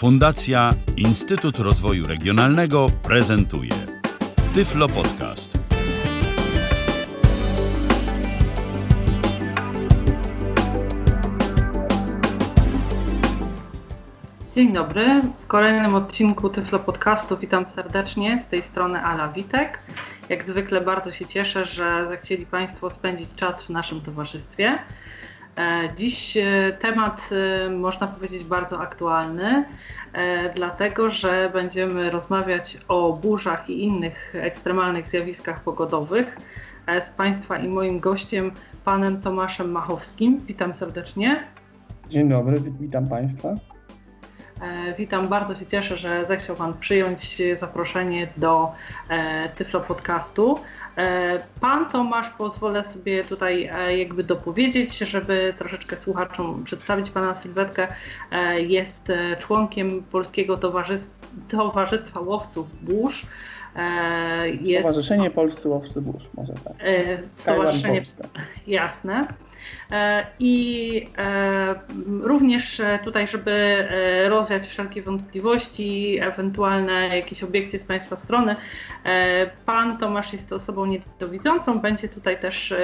Fundacja Instytut Rozwoju Regionalnego prezentuje Tyflo Podcast. Dzień dobry. W kolejnym odcinku Tyflo Podcastu witam serdecznie. Z tej strony Ala Witek. Jak zwykle bardzo się cieszę, że zechcieli Państwo spędzić czas w naszym towarzystwie. E, dziś e, temat, e, można powiedzieć, bardzo aktualny, dlatego że będziemy rozmawiać o burzach i innych ekstremalnych zjawiskach pogodowych z Państwa i moim gościem, panem Tomaszem Machowskim. Witam serdecznie. Dzień dobry, witam Państwa. Witam, bardzo się cieszę, że zechciał Pan przyjąć zaproszenie do Tyflo Podcastu. E, pan Tomasz, pozwolę sobie tutaj e, jakby dopowiedzieć, żeby troszeczkę słuchaczom przedstawić Pana sylwetkę. E, jest członkiem Polskiego Towarzystwa Łowców Burz. Jest... Stowarzyszenie Polscy Łowcy Burz, może tak. Stowarzyszenie, jasne. E, I e, również tutaj, żeby e, rozwiać wszelkie wątpliwości, ewentualne jakieś obiekcje z Państwa strony, Pan Tomasz jest osobą niedowidzącą, będzie tutaj też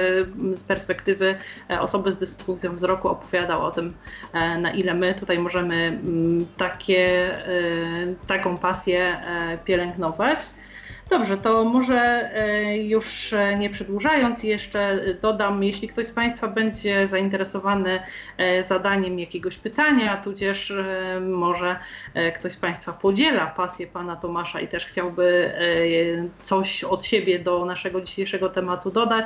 z perspektywy osoby z dysfunkcją wzroku opowiadał o tym, na ile my tutaj możemy takie, taką pasję pielęgnować. Dobrze, to może e, już e, nie przedłużając, jeszcze dodam, jeśli ktoś z Państwa będzie zainteresowany e, zadaniem jakiegoś pytania, tudzież może ktoś z Państwa podziela pasję Pana Tomasza i też chciałby coś od siebie do naszego dzisiejszego tematu dodać,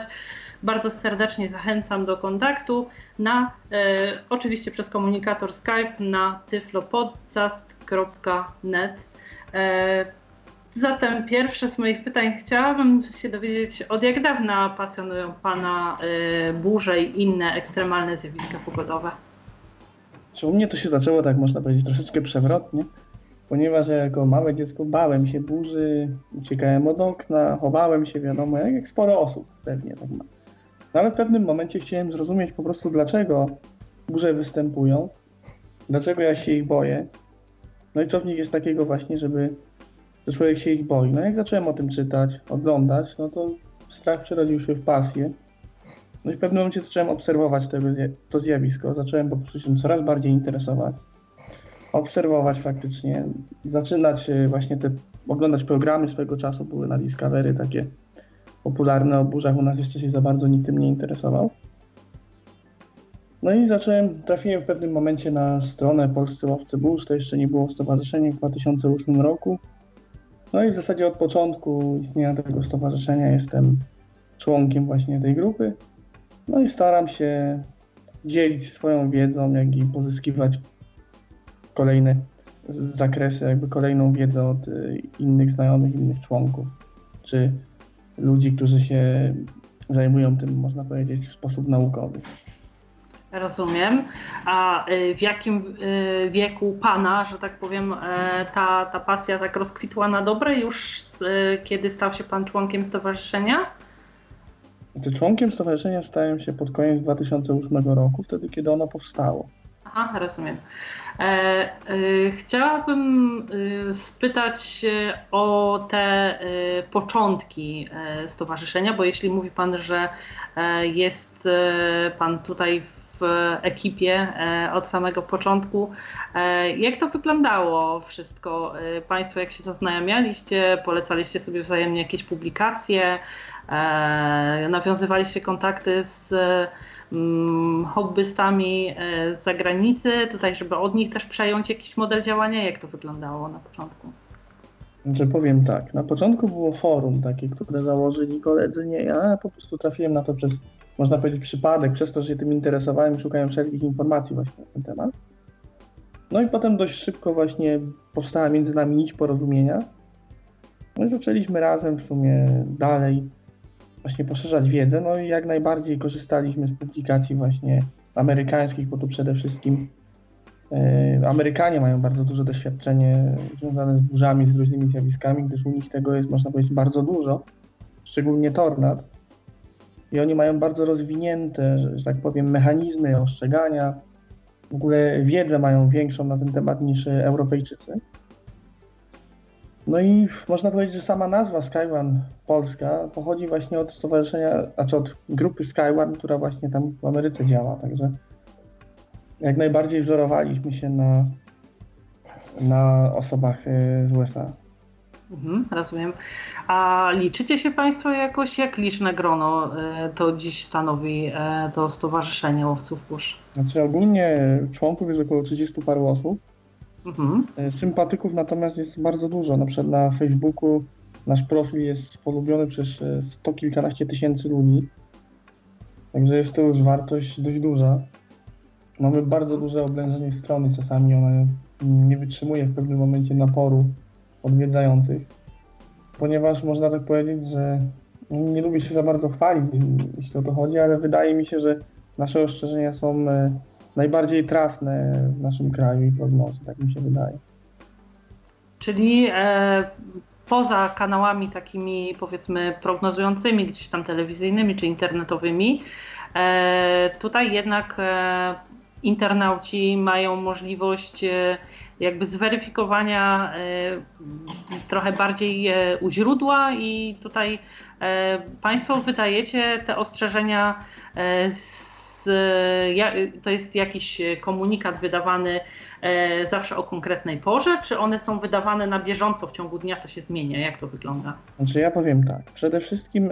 bardzo serdecznie zachęcam do kontaktu na oczywiście przez komunikator Skype na tyflopodcast.net. Zatem pierwsze z moich pytań chciałabym się dowiedzieć, od jak dawna pasjonują Pana y, burze i inne ekstremalne zjawiska pogodowe? Czy u mnie to się zaczęło, tak można powiedzieć, troszeczkę przewrotnie, ponieważ ja jako małe dziecko bałem się burzy, uciekałem od okna, chowałem się, wiadomo, jak, jak sporo osób pewnie tak ma. No ale w pewnym momencie chciałem zrozumieć po prostu, dlaczego burze występują, dlaczego ja się ich boję, no i co w nich jest takiego właśnie, żeby człowiek się ich boi. No jak zacząłem o tym czytać, oglądać, no to strach przerodził się w pasję. No i w pewnym momencie zacząłem obserwować tego, to zjawisko, zacząłem po prostu się coraz bardziej interesować, obserwować faktycznie, zaczynać właśnie te, oglądać programy swego czasu, były na Discovery takie popularne o burzach, u nas jeszcze się za bardzo nikt tym nie interesował. No i zacząłem, trafiłem w pewnym momencie na stronę Polscy Łowcy Burz, to jeszcze nie było stowarzyszenie w 2008 roku. No i w zasadzie od początku istnienia tego stowarzyszenia jestem członkiem właśnie tej grupy. No i staram się dzielić swoją wiedzą, jak i pozyskiwać kolejne zakresy, jakby kolejną wiedzę od y, innych znajomych, innych członków, czy ludzi, którzy się zajmują tym, można powiedzieć, w sposób naukowy. Rozumiem. A y, w jakim y, wieku pana, że tak powiem, e, ta, ta pasja tak rozkwitła na dobre już, kiedy stał się pan członkiem stowarzyszenia? Znaczy, członkiem stowarzyszenia stałem się pod koniec 2008 roku, wtedy kiedy ono powstało. Aha, rozumiem. E, e, chciałabym e, spytać o te e, początki e, stowarzyszenia, bo jeśli mówi Pan, że jest Pan tutaj w ekipie e, od samego początku. E, jak to wyglądało wszystko? E, państwo jak się zaznajamialiście, polecaliście sobie wzajemnie jakieś publikacje, nawiązywaliście kontakty z mm, hobbystami z zagranicy, tutaj, żeby od nich też przejąć jakiś model działania? Jak to wyglądało na początku? Że powiem tak, na początku było forum takie, które założyli koledzy, nie ja, po prostu trafiłem na to przez można powiedzieć, przypadek, przez to, że się tym interesowałem, szukałem wszelkich informacji właśnie na ten temat. No i potem dość szybko właśnie powstała między nami nić porozumienia. No i zaczęliśmy razem w sumie dalej właśnie poszerzać wiedzę, no i jak najbardziej korzystaliśmy z publikacji właśnie amerykańskich, bo tu przede wszystkim e, Amerykanie mają bardzo duże doświadczenie związane z burzami, z różnymi zjawiskami, gdyż u nich tego jest, można powiedzieć, bardzo dużo, szczególnie tornad i oni mają bardzo rozwinięte, że, że tak powiem, mechanizmy ostrzegania, w ogóle wiedzę mają większą na ten temat niż Europejczycy. No i można powiedzieć, że sama nazwa Skyone Polska pochodzi właśnie od stowarzyszenia, znaczy od grupy Skyone, która właśnie tam w Ameryce działa, także jak najbardziej wzorowaliśmy się na, na osobach y, z USA. Mhm, rozumiem. A liczycie się Państwo jakoś, jak liczne grono y, to dziś stanowi y, to Stowarzyszenie Łowców Burz? Znaczy ogólnie członków jest około 30 paru osób. Mhm. Sympatyków natomiast jest bardzo dużo. Na przykład na Facebooku nasz profil jest polubiony przez sto kilkanaście tysięcy ludzi. Także jest to już wartość dość duża. Mamy bardzo duże oblężenie strony, czasami ona nie wytrzymuje w pewnym momencie naporu odwiedzających, ponieważ można tak powiedzieć, że nie lubię się za bardzo chwalić, jeśli o to chodzi, ale wydaje mi się, że nasze ostrzeżenia są e, najbardziej trafne w naszym kraju i prognozy, tak mi się wydaje. Czyli e, poza kanałami takimi powiedzmy prognozującymi, gdzieś tam telewizyjnymi czy internetowymi, e, tutaj jednak e, internauci mają możliwość e, jakby zweryfikowania e, trochę bardziej e, u źródła i tutaj Państwo wydajecie te ostrzeżenia z, to jest jakiś komunikat wydawany zawsze o konkretnej porze, czy one są wydawane na bieżąco w ciągu dnia, to się zmienia? Jak to wygląda? Znaczy ja powiem tak, przede wszystkim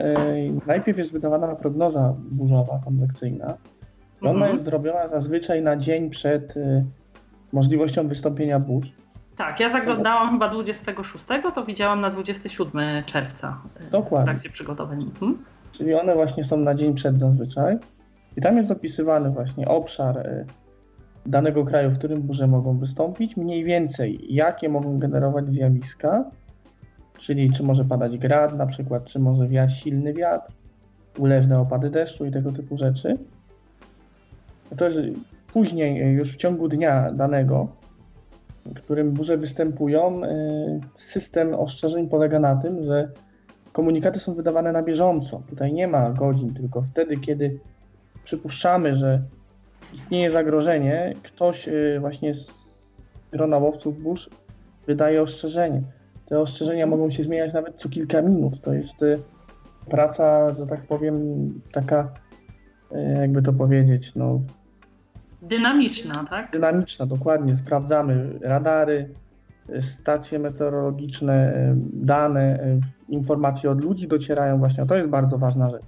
najpierw jest wydawana prognoza burzowa, konwekcyjna, ona mhm. jest zrobiona zazwyczaj na dzień przed y, możliwością wystąpienia burz. Tak, ja zaglądałam chyba 26, to widziałam na 27 czerwca y, Dokładnie. w trakcie przygotowań. Mhm. Czyli one właśnie są na dzień przed zazwyczaj. I tam jest opisywany właśnie obszar y, danego kraju, w którym burze mogą wystąpić, mniej więcej jakie mogą generować zjawiska, czyli czy może padać grad na przykład, czy może wiać silny wiatr, ulewne opady deszczu i tego typu rzeczy to później, e, już w ciągu dnia danego, w którym burze występują, e, system ostrzeżeń polega na tym, że komunikaty są wydawane na bieżąco. Tutaj nie ma godzin, tylko wtedy, kiedy przypuszczamy, że istnieje zagrożenie, ktoś e, właśnie z grona łowców burz wydaje ostrzeżenie. Te ostrzeżenia mogą się zmieniać nawet co kilka minut. To jest praca, że tak powiem, taka, jakby to powiedzieć, no, Dynamiczna, tak? Dynamiczna, dokładnie. Sprawdzamy radary, stacje meteorologiczne, dane, informacje od ludzi docierają właśnie. To jest bardzo ważna rzecz.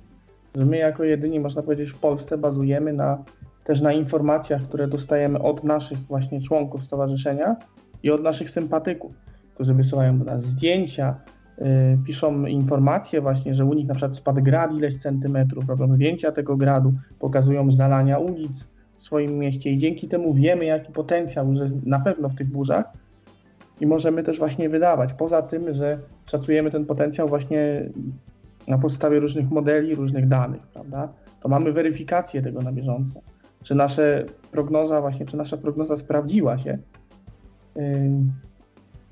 Że my jako jedyni, można powiedzieć, w Polsce bazujemy na, też na informacjach, które dostajemy od naszych właśnie członków stowarzyszenia i od naszych sympatyków, którzy wysyłają do nas zdjęcia, yy, piszą informacje właśnie, że u nich na przykład spadł grad ileś centymetrów, robią zdjęcia tego gradu, pokazują zalania ulic, w swoim mieście i dzięki temu wiemy, jaki potencjał jest na pewno w tych burzach i możemy też właśnie wydawać. Poza tym, że szacujemy ten potencjał właśnie na podstawie różnych modeli, różnych danych, prawda? To mamy weryfikację tego na bieżąco. Czy nasza prognoza właśnie, czy nasza prognoza sprawdziła się? Yy,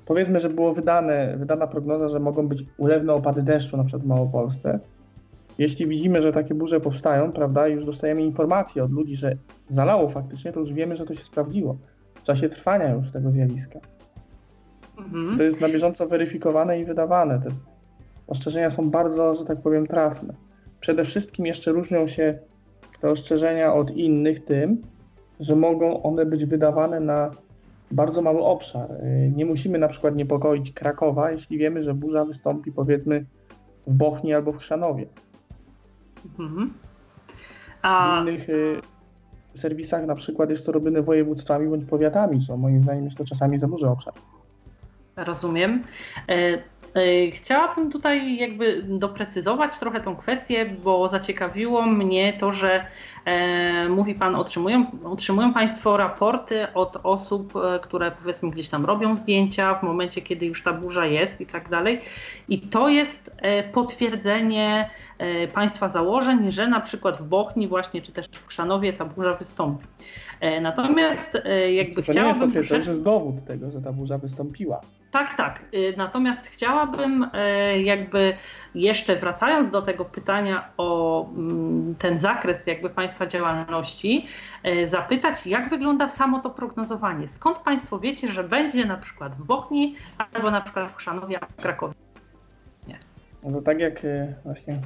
powiedzmy, że było wydane, wydana prognoza, że mogą być ulewne opady deszczu na przykład w Małopolsce jeśli widzimy, że takie burze powstają, prawda, już dostajemy informacje od ludzi, że zalało faktycznie, to już wiemy, że to się sprawdziło w czasie trwania już tego zjawiska. Mhm. To jest na bieżąco weryfikowane i wydawane. Te ostrzeżenia są bardzo, że tak powiem, trafne. Przede wszystkim jeszcze różnią się te ostrzeżenia od innych tym, że mogą one być wydawane na bardzo mały obszar. Nie musimy na przykład niepokoić Krakowa, jeśli wiemy, że burza wystąpi powiedzmy w Bochni albo w Chrzanowie. Mhm. A... W innych y, serwisach na przykład jest to robione województwami bądź powiatami, co moim zdaniem jest to czasami za duży obszar. Rozumiem. E, E, chciałabym tutaj jakby doprecyzować trochę tą kwestię, bo zaciekawiło mnie to, że e, mówi Pan, otrzymują, otrzymują Państwo raporty od osób, e, które powiedzmy gdzieś tam robią zdjęcia w momencie, kiedy już ta burza jest i tak dalej. I to jest potwierdzenie Państwa założeń, że na przykład w Bochni właśnie, czy też w Krzanowie ta burza wystąpi. Natomiast jakby to chciałabym... Nie jest to jest dowód tego, że ta burza wystąpiła. Tak, tak. Y, natomiast chciałabym y, jakby jeszcze wracając do tego pytania o mm, ten zakres jakby Państwa działalności, e, zapytać, jak wygląda samo to prognozowanie? Skąd Państwo wiecie, że będzie na przykład w Bochni albo na przykład w Chrzanowie, w Krakowie? Nie. No to tak jak właśnie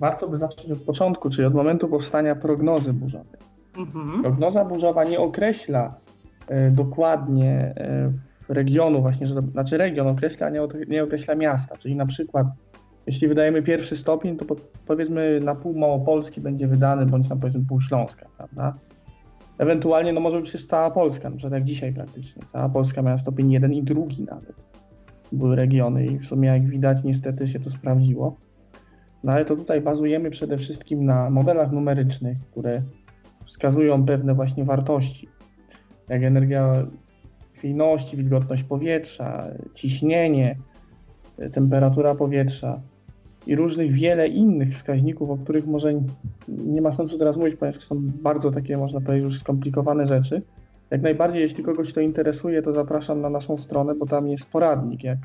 warto by zacząć od początku, czyli od momentu powstania prognozy burzowej. Mhm. Prognoza burzowa nie określa dokładnie regionu właśnie, że, znaczy region określa, nie, nie określa miasta, czyli na przykład jeśli wydajemy pierwszy stopień, to po, powiedzmy na pół Małopolski będzie wydany, bądź na powiedzmy pół Śląska, prawda? Ewentualnie no może być też cała Polska, na przykład jak dzisiaj praktycznie. Cała Polska miała stopień jeden i drugi nawet. Były regiony i w sumie jak widać niestety się to sprawdziło. No ale to tutaj bazujemy przede wszystkim na modelach numerycznych, które wskazują pewne właśnie wartości, jak energia chwiejności, wilgotność powietrza, ciśnienie, temperatura powietrza i różnych wiele innych wskaźników, o których może nie ma sensu teraz mówić, ponieważ są bardzo takie, można powiedzieć, już skomplikowane rzeczy. Jak najbardziej, jeśli kogoś to interesuje, to zapraszam na naszą stronę, bo tam jest poradnik, jak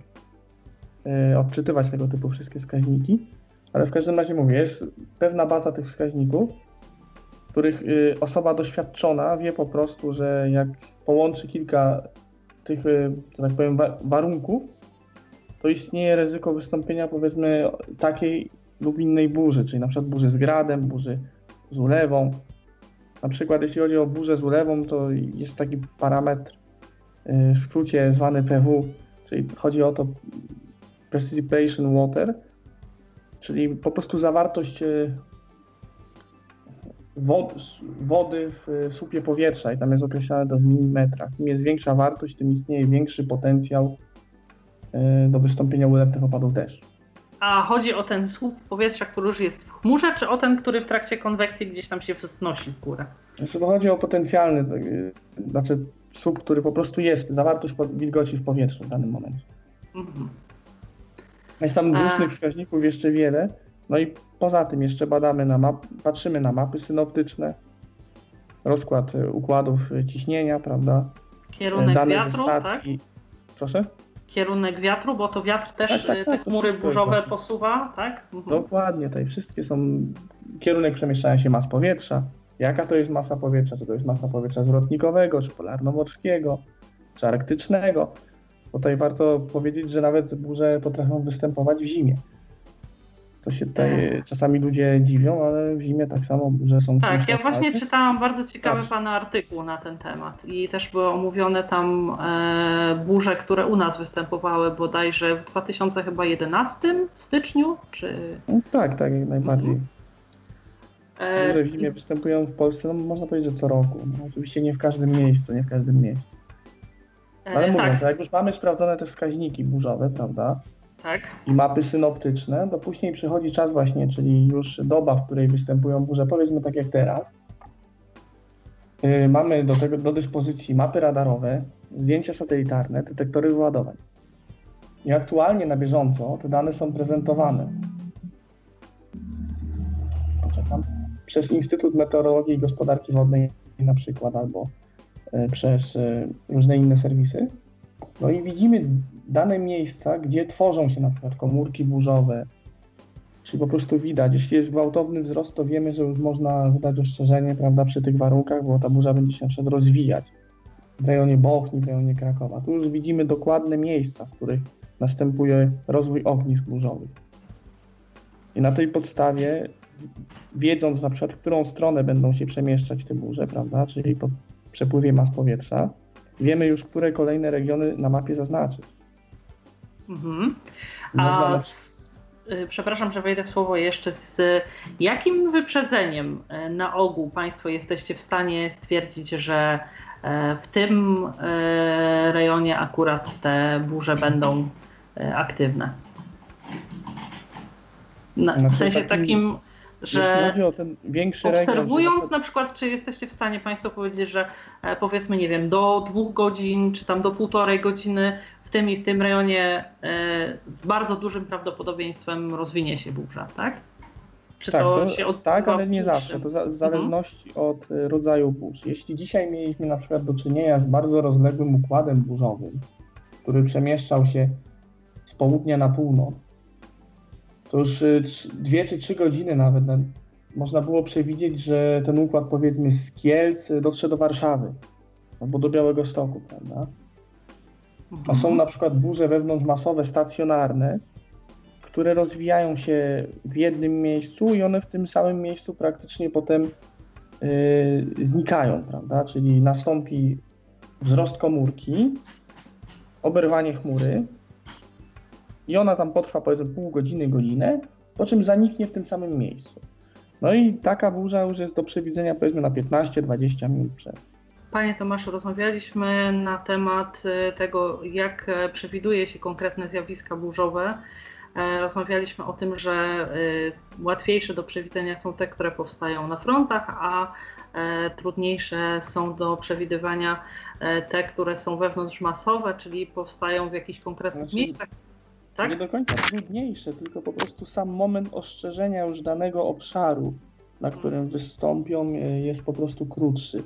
y, odczytywać tego typu wszystkie wskaźniki. Ale w każdym razie mówię, jest pewna baza tych wskaźników, których y, osoba doświadczona wie po prostu, że jak połączy kilka tych, y, że tak powiem, wa warunków, to istnieje ryzyko wystąpienia powiedzmy takiej lub innej burzy, czyli na przykład burzy z gradem, burzy z ulewą. Na przykład jeśli chodzi o burzę z ulewą, to jest taki parametr y, w skrócie zwany PW, czyli chodzi o to precipitation water, czyli po prostu zawartość y, wody w słupie powietrza i tam jest określane to w milimetrach. Im jest większa wartość, tym istnieje większy potencjał y, do wystąpienia ulewnych opadów deszczu. A chodzi o ten słup powietrza, który już jest w chmurze, czy o ten, który w trakcie konwekcji gdzieś tam się wznosi w górę? Znaczy to chodzi o potencjalny, y, znaczy słup, który po prostu jest, zawartość wilgoci w powietrzu w danym momencie. Mhm. Jest tam różnych wskaźników jeszcze wiele, no i poza tym jeszcze badamy na map, patrzymy na mapy synoptyczne, rozkład e, układów e, ciśnienia, prawda? Kierunek Dane wiatru, ze stacji. Tak? Proszę? Kierunek wiatru, bo to wiatr też tak, tak, e, tak, te chmury burzowe posuwa, tak? Mhm. Dokładnie, tutaj wszystkie są kierunek przemieszczania się mas powietrza. Jaka to jest masa powietrza? Czy to jest masa powietrza zwrotnikowego, czy polarnomorskiego, czy arktycznego? Tutaj warto powiedzieć, że nawet burze potrafią występować w zimie. To się tutaj tak. czasami ludzie dziwią, ale w zimie tak samo burze są. Tak, ja właśnie czytałam bardzo ciekawy tak. pana artykuł na ten temat i też były omówione tam e, burze, które u nas występowały bodajże w 2011 w styczniu, czy... No, tak, tak, jak najbardziej. Mhm. Burze w zimie występują w Polsce, no można powiedzieć, że co roku. No, oczywiście nie w każdym miejscu, nie w każdym miejscu. Ale e, mówiąc, tak. jak już mamy sprawdzone te wskaźniki burzowe, prawda, tak. i mapy synoptyczne, to później przychodzi czas właśnie, czyli już doba, w której występują burze, powiedzmy tak jak teraz. Yy, mamy do tego do dyspozycji mapy radarowe, zdjęcia satelitarne, detektory wyładowań. I aktualnie na bieżąco te dane są prezentowane. Poczekam. Przez Instytut Meteorologii i Gospodarki Wodnej na przykład, albo y, przez y, różne inne serwisy. No i widzimy dane miejsca, gdzie tworzą się na przykład komórki burzowe, czyli po prostu widać, jeśli jest gwałtowny wzrost, to wiemy, że już można wydać ostrzeżenie, prawda, przy tych warunkach, bo ta burza będzie się na przykład rozwijać w rejonie Bochni, w rejonie Krakowa. Tu już widzimy dokładne miejsca, w których następuje rozwój ognisk burzowych. I na tej podstawie, wiedząc na przykład, w którą stronę będą się przemieszczać te burze, prawda, czyli po przepływie mas powietrza, wiemy już, które kolejne regiony na mapie zaznaczyć. Mhm. A z, y, przepraszam, że wejdę w słowo jeszcze. Z jakim wyprzedzeniem y, na ogół Państwo jesteście w stanie stwierdzić, że y, w tym rejonie akurat te burze będą aktywne? Na, w sensie takim, że obserwując region, na przykład, czy jesteście w stanie Państwo powiedzieć, że e, powiedzmy, nie wiem, do dwóch godzin, czy tam do półtorej godziny tym i w tym rejonie e, z bardzo dużym prawdopodobieństwem rozwinie się burza, tak? Czy tak, to, to się od, tak, ale nie zawsze. To za, w zależności mhm. od e, rodzaju burz. Jeśli dzisiaj mieliśmy na przykład do czynienia z bardzo rozległym układem burzowym, który przemieszczał się z południa na północ, to już y, dwie czy trzy godziny nawet no, można było przewidzieć, że ten układ powiedzmy z Kielc dotrze do Warszawy albo do Białego Stoku, prawda? A są na przykład burze wewnątrzmasowe, stacjonarne, które rozwijają się w jednym miejscu i one w tym samym miejscu praktycznie potem yy, znikają, prawda? Czyli nastąpi wzrost komórki, oberwanie chmury i ona tam potrwa powiedzmy pół godziny, godzinę, po czym zaniknie w tym samym miejscu. No i taka burza już jest do przewidzenia powiedzmy na 15-20 minut przed. Panie Tomaszu, rozmawialiśmy na temat e, tego, jak e, przewiduje się konkretne zjawiska burzowe. E, rozmawialiśmy o tym, że łatwiejsze do przewidzenia są te, które powstają na frontach, a trudniejsze są do przewidywania te, które są wewnątrzmasowe, czyli powstają w jakichś konkretnych znaczy, miejscach. Tak? Nie do końca trudniejsze, tylko po prostu sam moment ostrzeżenia już danego obszaru, na którym wystąpią, jest po prostu krótszy.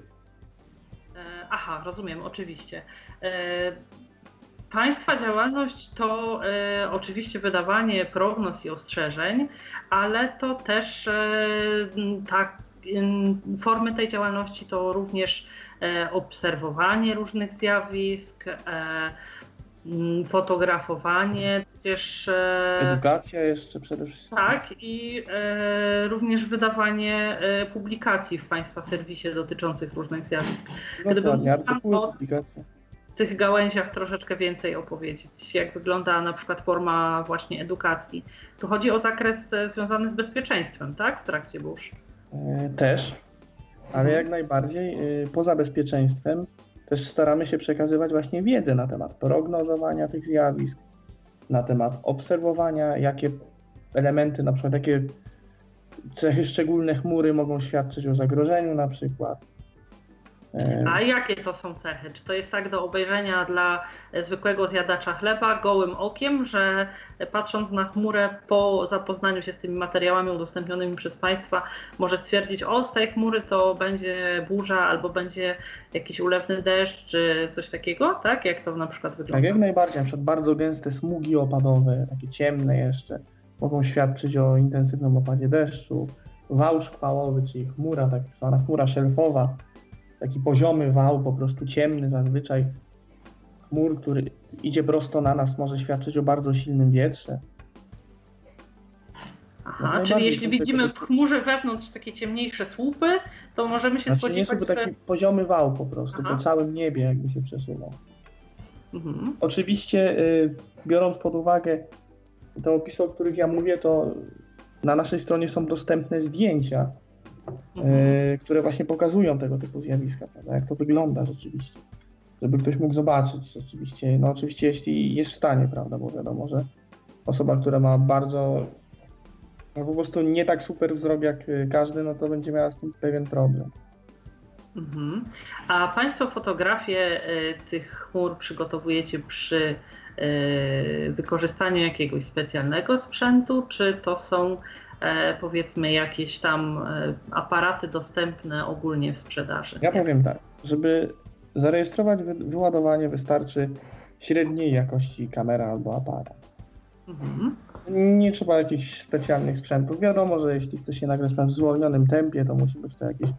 Aha, rozumiem, oczywiście. E, państwa działalność to e, oczywiście wydawanie prognoz i ostrzeżeń, ale to też e, tak, formy tej działalności to również obserwowanie różnych zjawisk, fotografowanie, tudzież... E, Edukacja jeszcze przede wszystkim. Tak, i e, również wydawanie e, publikacji w Państwa serwisie dotyczących różnych zjawisk. Dokładnie, artykuły, publikacje. W tych gałęziach troszeczkę więcej opowiedzieć, jak wygląda na przykład forma właśnie edukacji. Tu chodzi o zakres związany z bezpieczeństwem, tak, w trakcie burz? Też, ale jak najbardziej poza bezpieczeństwem też staramy się przekazywać właśnie wiedzę na temat prognozowania tych zjawisk, na temat obserwowania, jakie elementy, na przykład jakie cechy szczególne chmury mogą świadczyć o zagrożeniu na przykład. A jakie to są cechy? Czy to jest tak do obejrzenia dla zwykłego zjadacza chleba gołym okiem, że patrząc na chmurę po zapoznaniu się z tymi materiałami udostępnionymi przez Państwa, może stwierdzić, o z tej chmury to będzie burza albo będzie jakiś ulewny deszcz, czy coś takiego, tak? Jak to na przykład wygląda? Tak, jak najbardziej. Na przykład bardzo gęste smugi opadowe, takie ciemne jeszcze, mogą świadczyć o intensywnym opadzie deszczu. Wał szkwałowy, czyli chmura, tak zwana chmura szelfowa, taki poziomy wał, po prostu ciemny zazwyczaj. Chmur, który idzie prosto na nas, może świadczyć o bardzo silnym wietrze. Aha, no czyli jeśli widzimy w chmurze wewnątrz takie ciemniejsze słupy, to możemy się znaczy, spodziewać, nie, że... taki poziomy wał po prostu, Aha. po całym niebie jakby się przesuwał. Mhm. Oczywiście y, biorąc pod uwagę te opisy, o których ja mówię, to na naszej stronie są dostępne zdjęcia mhm. E, które właśnie pokazują tego typu zjawiska, prawda? jak to wygląda rzeczywiście. Żeby ktoś mógł zobaczyć rzeczywiście, no oczywiście jeśli jest w stanie, prawda, bo wiadomo, że osoba, która ma bardzo, no po prostu nie tak super wzrok jak e, każdy, no to będzie miała z tym pewien problem. Mhm. A Państwo fotografie y, tych chmur przygotowujecie przy wykorzystaniu jakiegoś specjalnego sprzętu, czy to są E, powiedzmy jakieś tam e, aparaty dostępne ogólnie w sprzedaży? Ja powiem tak, żeby zarejestrować wyładowanie wystarczy średniej jakości kamera albo aparat. Mhm. Nie trzeba jakichś specjalnych sprzętów. Wiadomo, że jeśli chce się nagrać w zwolnionym tempie, to musi być to jakiś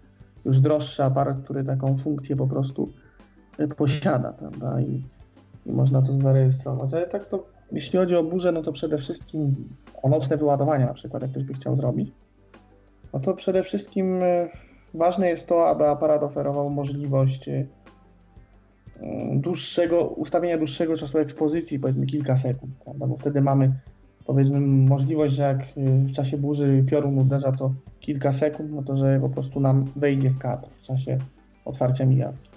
już droższy aparat, który taką funkcję po prostu e, posiada, prawda? I, i można to zarejestrować. Ale tak to, jeśli chodzi o burzę, no to przede wszystkim o nocne wyładowanie na przykład, jak ktoś by chciał zrobić, no to przede wszystkim e, ważne jest to, aby aparat oferował możliwość e, dłuższego, ustawienia dłuższego czasu ekspozycji, powiedzmy kilka sekund, prawda? bo wtedy mamy powiedzmy możliwość, że jak e, w czasie burzy piorun uderza co kilka sekund, no to że po prostu nam wejdzie w kadr w czasie otwarcia mijawki.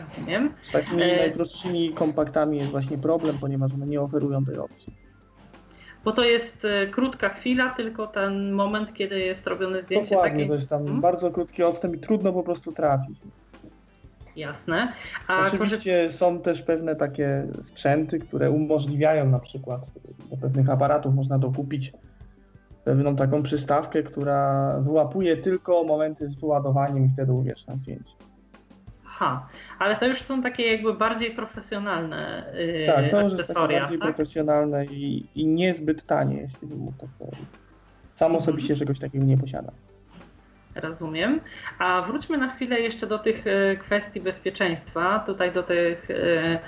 Rozumiem. Z takimi najprostszymi kompaktami jest właśnie problem, ponieważ one nie oferują tej opcji bo to jest e, krótka chwila, tylko ten moment, kiedy jest robione zdjęcie. Dokładnie, takie... to jest tam hmm? bardzo krótki odstęp i trudno po prostu trafić. Jasne. A Oczywiście są też pewne takie sprzęty, które umożliwiają na przykład do pewnych aparatów można dokupić pewną taką przystawkę, która wyłapuje tylko momenty z wyładowaniem i wtedy uwieczna zdjęcie. Aha, ale to już są takie jakby bardziej profesjonalne yy, Tak, to już jest takie bardziej tak? profesjonalne i, i niezbyt tanie, jeśli bym mógł tak powiedzieć. Sam Mhm. osobiście czegoś takiego nie posiadam. Rozumiem. A wróćmy na chwilę jeszcze do tych e, kwestii bezpieczeństwa, tutaj do tych e,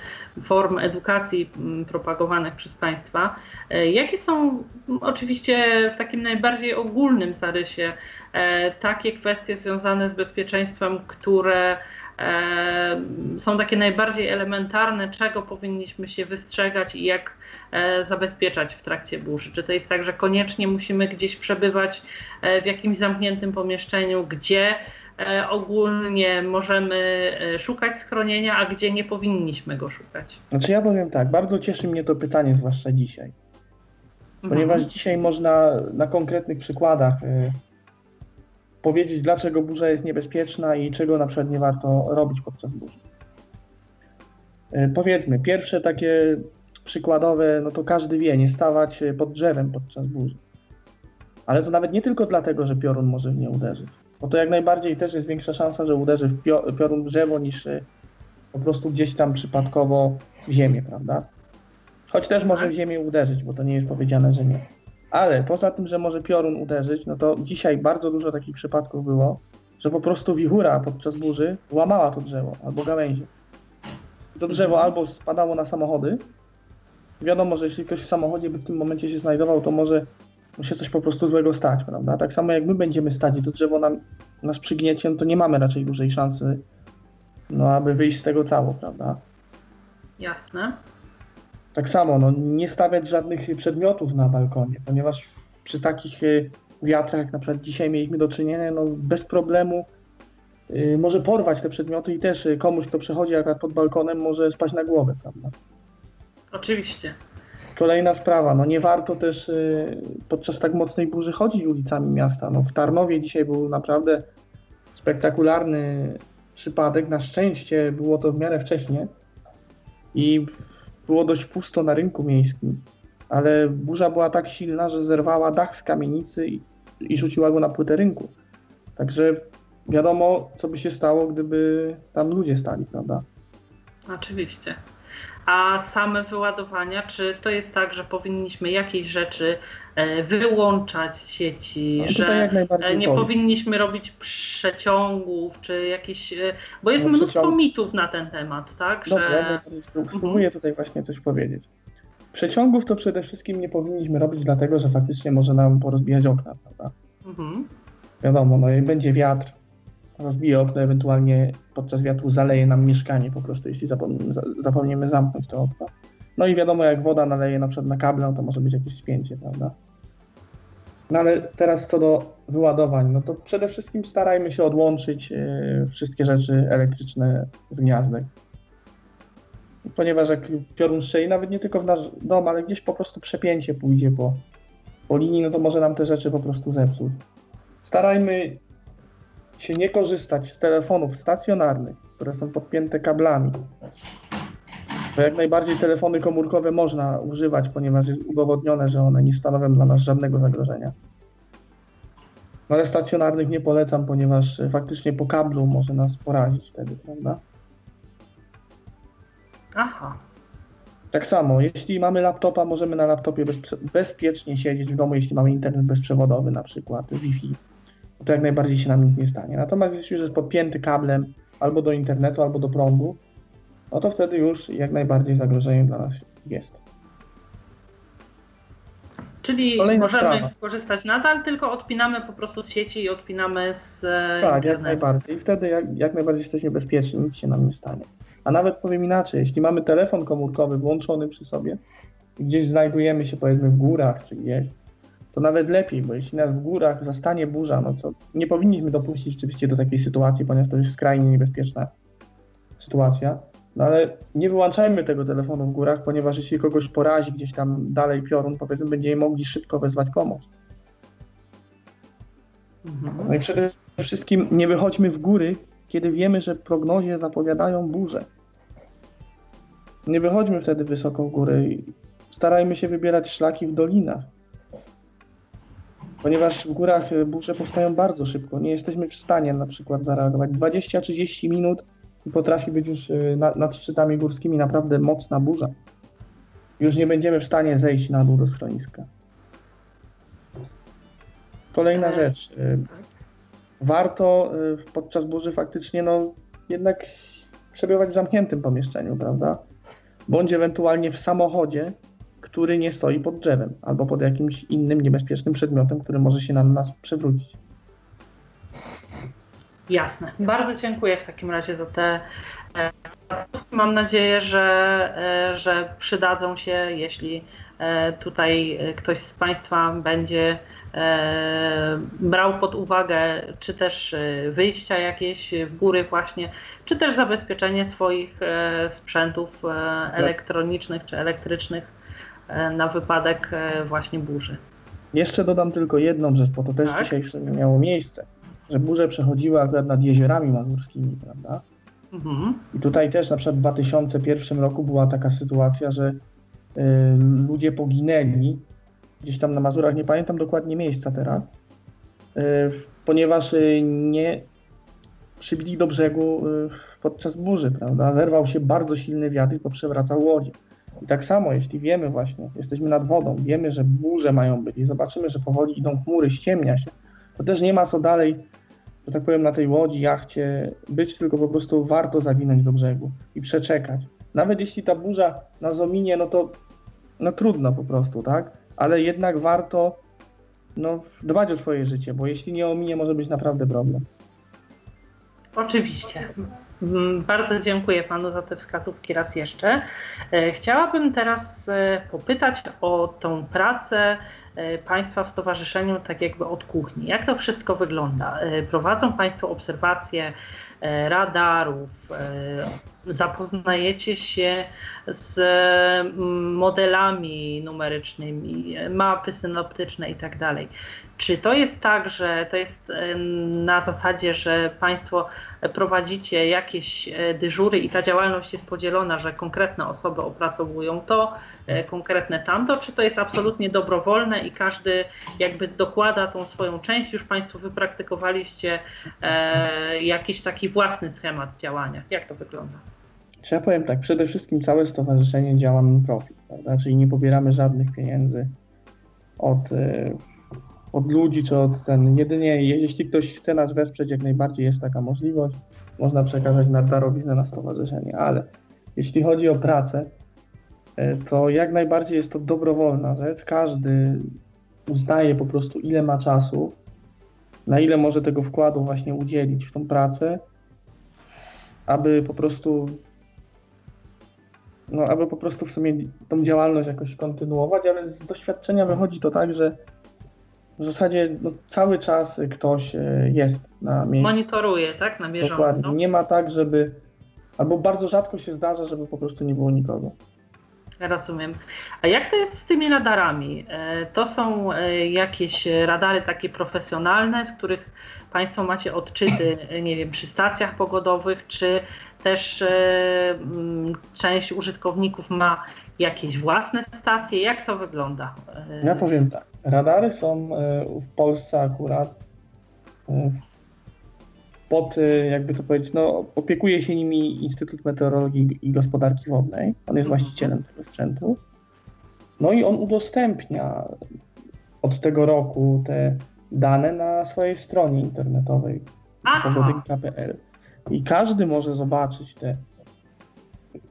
form edukacji m, propagowanych przez Państwa. E, Jakie są m, oczywiście w takim najbardziej ogólnym zarysie takie kwestie związane z bezpieczeństwem, które są takie najbardziej elementarne, czego powinniśmy się wystrzegać i jak e, zabezpieczać w trakcie burzy? Czy to jest tak, że koniecznie musimy gdzieś przebywać e, w jakimś zamkniętym pomieszczeniu, gdzie e, ogólnie możemy szukać schronienia, a gdzie nie powinniśmy go szukać? Znaczy ja powiem tak, bardzo cieszy mnie to pytanie, zwłaszcza dzisiaj. Ponieważ Mhm. dzisiaj można na konkretnych przykładach powiedzieć, dlaczego burza jest niebezpieczna i czego na przykład nie warto robić podczas burzy. Y, powiedzmy, pierwsze takie przykładowe, no to każdy wie, nie stawać y, pod drzewem podczas burzy. Ale to nawet nie tylko dlatego, że piorun może w nie uderzyć. Bo to jak najbardziej też jest większa szansa, że uderzy w pio- piorun w drzewo niż y, po prostu gdzieś tam przypadkowo w ziemię, prawda? Choć też może w ziemię uderzyć, bo to nie jest powiedziane, że nie. Ale poza tym, że może piorun uderzyć, no to dzisiaj bardzo dużo takich przypadków było, że po prostu wichura podczas burzy łamała to drzewo albo gałęzie. To drzewo albo spadało na samochody. Wiadomo, że jeśli ktoś w samochodzie by w tym momencie się znajdował, to może mu się coś po prostu złego stać, prawda? Tak samo jak my będziemy stać i to drzewo nam, nas przygniecie, no to nie mamy raczej dużej szansy, no aby wyjść z tego cało, prawda? Jasne. Tak samo, no, nie stawiać żadnych przedmiotów na balkonie, ponieważ przy takich y, wiatrach, jak na przykład dzisiaj mieliśmy do czynienia, no, bez problemu y, może porwać te przedmioty i też y, komuś, kto przechodzi akurat pod balkonem, może spaść na głowę, prawda? Oczywiście. Kolejna sprawa, no nie warto też y, podczas tak mocnej burzy chodzić ulicami miasta. No, w Tarnowie dzisiaj był naprawdę spektakularny przypadek. Na szczęście było to w miarę wcześnie i było dość pusto na rynku miejskim, ale burza była tak silna, że zerwała dach z kamienicy i, i rzuciła go na płytę rynku. Także wiadomo, co by się stało, gdyby tam ludzie stali, prawda? Oczywiście. A same wyładowania, czy to jest tak, że powinniśmy jakieś rzeczy wyłączać z sieci, No, że e, nie powiem. powinniśmy robić przeciągów, czy jakieś. e, Bo jest No, mnóstwo przeciąg- mitów na ten temat, tak? Dobra, Że. spró- spróbuję tutaj właśnie coś powiedzieć. Przeciągów to przede wszystkim nie powinniśmy robić, dlatego że faktycznie może nam porozbijać okna, prawda? Mhm. Wiadomo, no jak będzie wiatr, rozbije okno, ewentualnie podczas wiatru zaleje nam mieszkanie po prostu, jeśli zapomnimy, za- zapomniemy zamknąć to okno. No i wiadomo, jak woda naleje na przykład na kable, no to może być jakieś spięcie, prawda? No ale teraz co do wyładowań, no to przede wszystkim starajmy się odłączyć e, wszystkie rzeczy elektryczne z gniazdek. Ponieważ jak piorun strzeli, nawet nie tylko w nasz dom, ale gdzieś po prostu przepięcie pójdzie po, po linii, no to może nam te rzeczy po prostu zepsuć. Starajmy się nie korzystać z telefonów stacjonarnych, które są podpięte kablami. Jak najbardziej telefony komórkowe można używać, ponieważ jest udowodnione, że one nie stanowią dla nas żadnego zagrożenia. No ale stacjonarnych nie polecam, ponieważ e, faktycznie po kablu może nas porazić wtedy, prawda? Aha. Tak samo, jeśli mamy laptopa, możemy na laptopie bezpiecznie siedzieć w domu, jeśli mamy internet bezprzewodowy na przykład, Wi-Fi, to jak najbardziej się nam nic nie stanie. Natomiast jeśli już jest podpięty kablem albo do internetu, albo do prądu, no to wtedy już jak najbardziej zagrożeniem dla nas jest. Czyli Kolejna możemy sprawa. korzystać nadal, tylko odpinamy po prostu z sieci i odpinamy z e, Tak, jak internetu. najbardziej. I wtedy jak, jak najbardziej jesteśmy bezpieczni, nic się nam nie stanie. A nawet powiem inaczej, jeśli mamy telefon komórkowy włączony przy sobie i gdzieś znajdujemy się powiedzmy w górach czy gdzieś, to nawet lepiej, bo jeśli nas w górach zastanie burza, no to nie powinniśmy dopuścić rzeczywiście do takiej sytuacji, ponieważ to jest skrajnie niebezpieczna sytuacja. No ale nie wyłączajmy tego telefonu w górach, ponieważ jeśli kogoś porazi gdzieś tam dalej piorun, powiedzmy, będziemy mogli szybko wezwać pomoc. Mhm. No i przede wszystkim nie wychodźmy w góry, kiedy wiemy, że prognozie zapowiadają burze. Nie wychodźmy wtedy wysoko w góry starajmy się wybierać szlaki w dolinach. Ponieważ w górach e, burze powstają bardzo szybko. Nie jesteśmy w stanie na przykład zareagować. 20-30 minut potrafi być już y, nad, nad szczytami górskimi naprawdę mocna burza. Już nie będziemy w stanie zejść na dół do schroniska. Kolejna E, rzecz. y, Warto y, podczas burzy faktycznie no, jednak przebywać w zamkniętym pomieszczeniu, prawda? Bądź ewentualnie w samochodzie, który nie stoi pod drzewem albo pod jakimś innym niebezpiecznym przedmiotem, który może się na nas przewrócić. Jasne. Bardzo dziękuję w takim razie za te e. Mam nadzieję, że, e, że przydadzą się, jeśli e, tutaj ktoś z Państwa będzie brał pod uwagę, czy też wyjścia jakieś w góry właśnie, czy też zabezpieczenie swoich sprzętów e, elektronicznych czy elektrycznych na wypadek właśnie burzy. Jeszcze dodam tylko jedną rzecz, bo to też Tak. dzisiaj w sumie miało miejsce, że burze przechodziły akurat nad jeziorami mazurskimi, prawda? Mhm. I tutaj też na przykład w 2001 roku była taka sytuacja, że y, ludzie poginęli gdzieś tam na Mazurach, nie pamiętam dokładnie miejsca teraz, y, ponieważ y, nie przybili do brzegu y, podczas burzy, prawda? Zerwał się bardzo silny wiatr i poprzewracał łodzie. I tak samo, jeśli wiemy właśnie, jesteśmy nad wodą, wiemy, że burze mają być i zobaczymy, że powoli idą chmury, ściemnia się, to też nie ma co dalej, że tak powiem, na tej łodzi, jachcie być, tylko po prostu warto zawinąć do brzegu i przeczekać. Nawet jeśli ta burza nas ominie, no to no trudno po prostu, tak? Ale jednak warto no, dbać o swoje życie, bo jeśli nie ominie, może być naprawdę problem. Oczywiście. Mm, Bardzo dziękuję Panu za te wskazówki raz jeszcze. E, Chciałabym teraz e, popytać o tą pracę Państwa w stowarzyszeniu tak jakby od kuchni. Jak to wszystko wygląda? E, Prowadzą Państwo obserwacje e, radarów, e, zapoznajecie się z modelami numerycznymi, e, mapy synoptyczne i tak. Czy to jest tak, że to jest e, na zasadzie, że Państwo prowadzicie jakieś e, dyżury i ta działalność jest podzielona, że konkretne osoby opracowują to, e, konkretne tamto, czy to jest absolutnie dobrowolne i każdy jakby dokłada tą swoją część, już Państwo wypraktykowaliście e, jakiś taki własny schemat działania. Jak to wygląda? Ja powiem tak, przede wszystkim całe stowarzyszenie działa non-profit? Czyli nie pobieramy żadnych pieniędzy od, y, od ludzi czy od ten. Jedynie jeśli ktoś chce nas wesprzeć, jak najbardziej jest taka możliwość, można przekazać na darowiznę na stowarzyszenie, ale jeśli chodzi o pracę, to jak najbardziej jest to dobrowolna rzecz. Każdy uznaje po prostu ile ma czasu, na ile może tego wkładu właśnie udzielić w tą pracę, aby po prostu no, aby po prostu w sumie tą działalność jakoś kontynuować, ale z doświadczenia wychodzi to tak, że w zasadzie no, cały czas ktoś e, jest na miejscu. Monitoruje, tak, na bieżąco? Dokładnie. Nie ma tak, żeby. Albo bardzo rzadko się zdarza, żeby po prostu nie było nikogo. Rozumiem. A jak to jest z tymi radarami? E, To są e, jakieś radary takie profesjonalne, z których Państwo macie odczyty, e, nie wiem, przy stacjach pogodowych, czy też część użytkowników ma jakieś własne stacje? Jak to wygląda? Ja powiem tak. Radary są w Polsce akurat pod, e, jakby to powiedzieć, no, opiekuje się nimi Instytut Meteorologii i Gospodarki Wodnej. On jest Mhm. właścicielem tego sprzętu. No i on udostępnia od tego roku te dane na swojej stronie internetowej pogodynka.pl i każdy może zobaczyć te